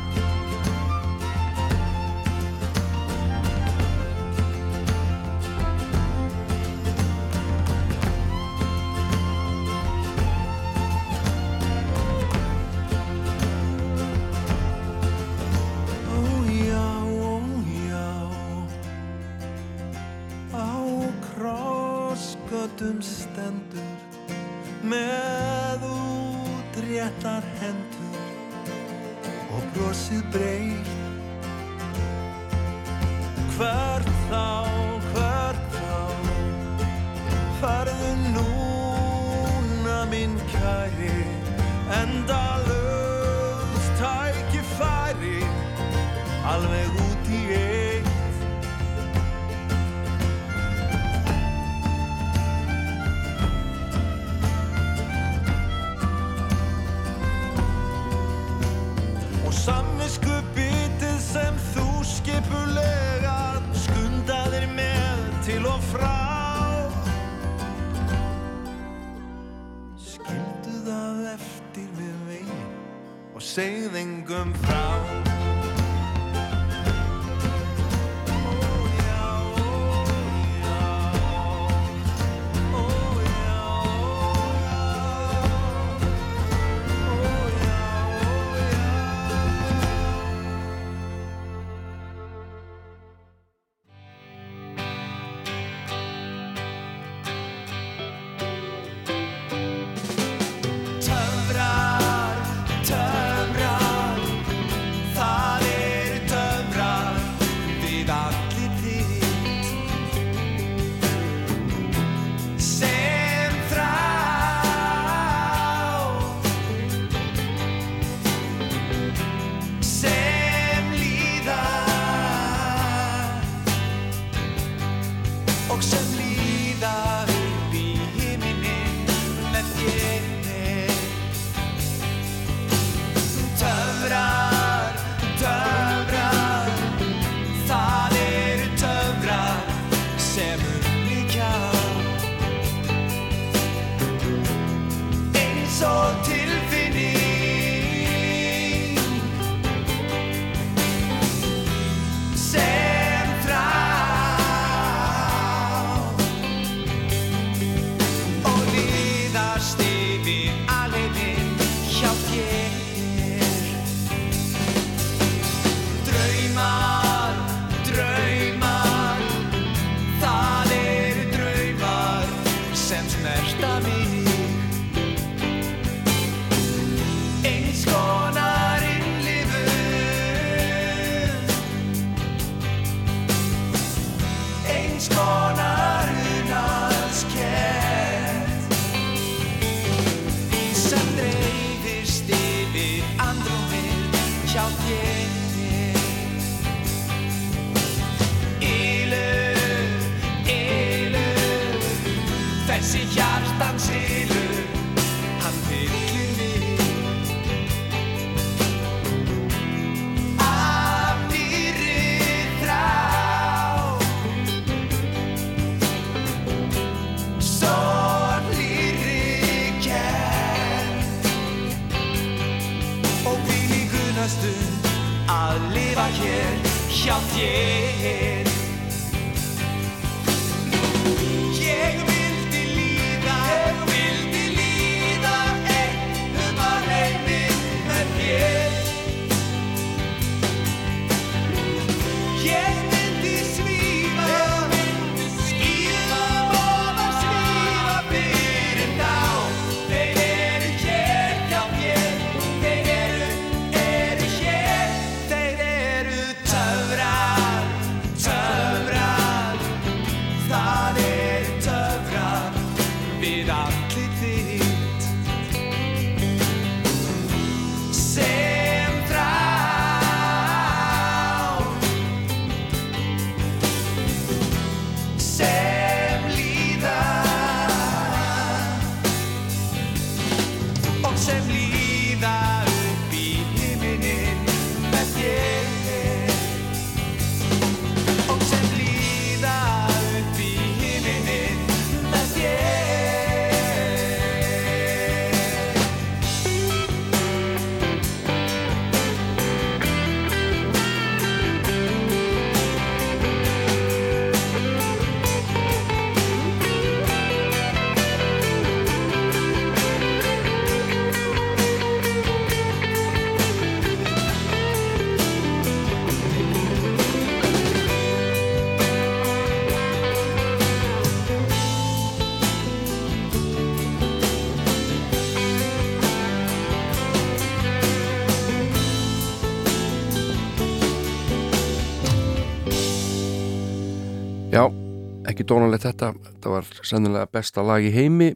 Ekki dónalegt þetta. Þetta var sennilega besta lag í heimi.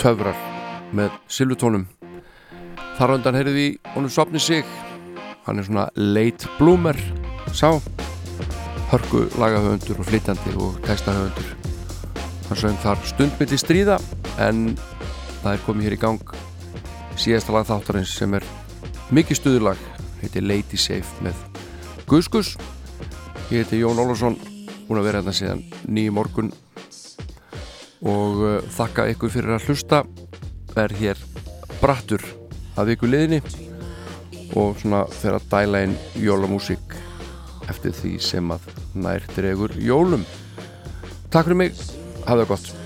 Töfrar með Silvutónum þar undan heyrði við honum Sopni sig. Hann er svona late bloomer sá. Hörku lagahöfundur og flytjandi og textahöfundur. Hann sögum þar stundmyndi stríða en það er komið hér í gang síðasta lag þáttarins sem er mikið stuðurlag heitir Lady Safe með Guskus ég heiti Jón Ólafsson búin að vera hérna síðan nýju morgun. Og uh, þakka ykkur fyrir að hlusta. Er hér brattur að viku liðinni. Og svona fyrir að dæla inn jólamúsík eftir því sem að nær dregur jólum. Takk fyrir mig, hafa það gott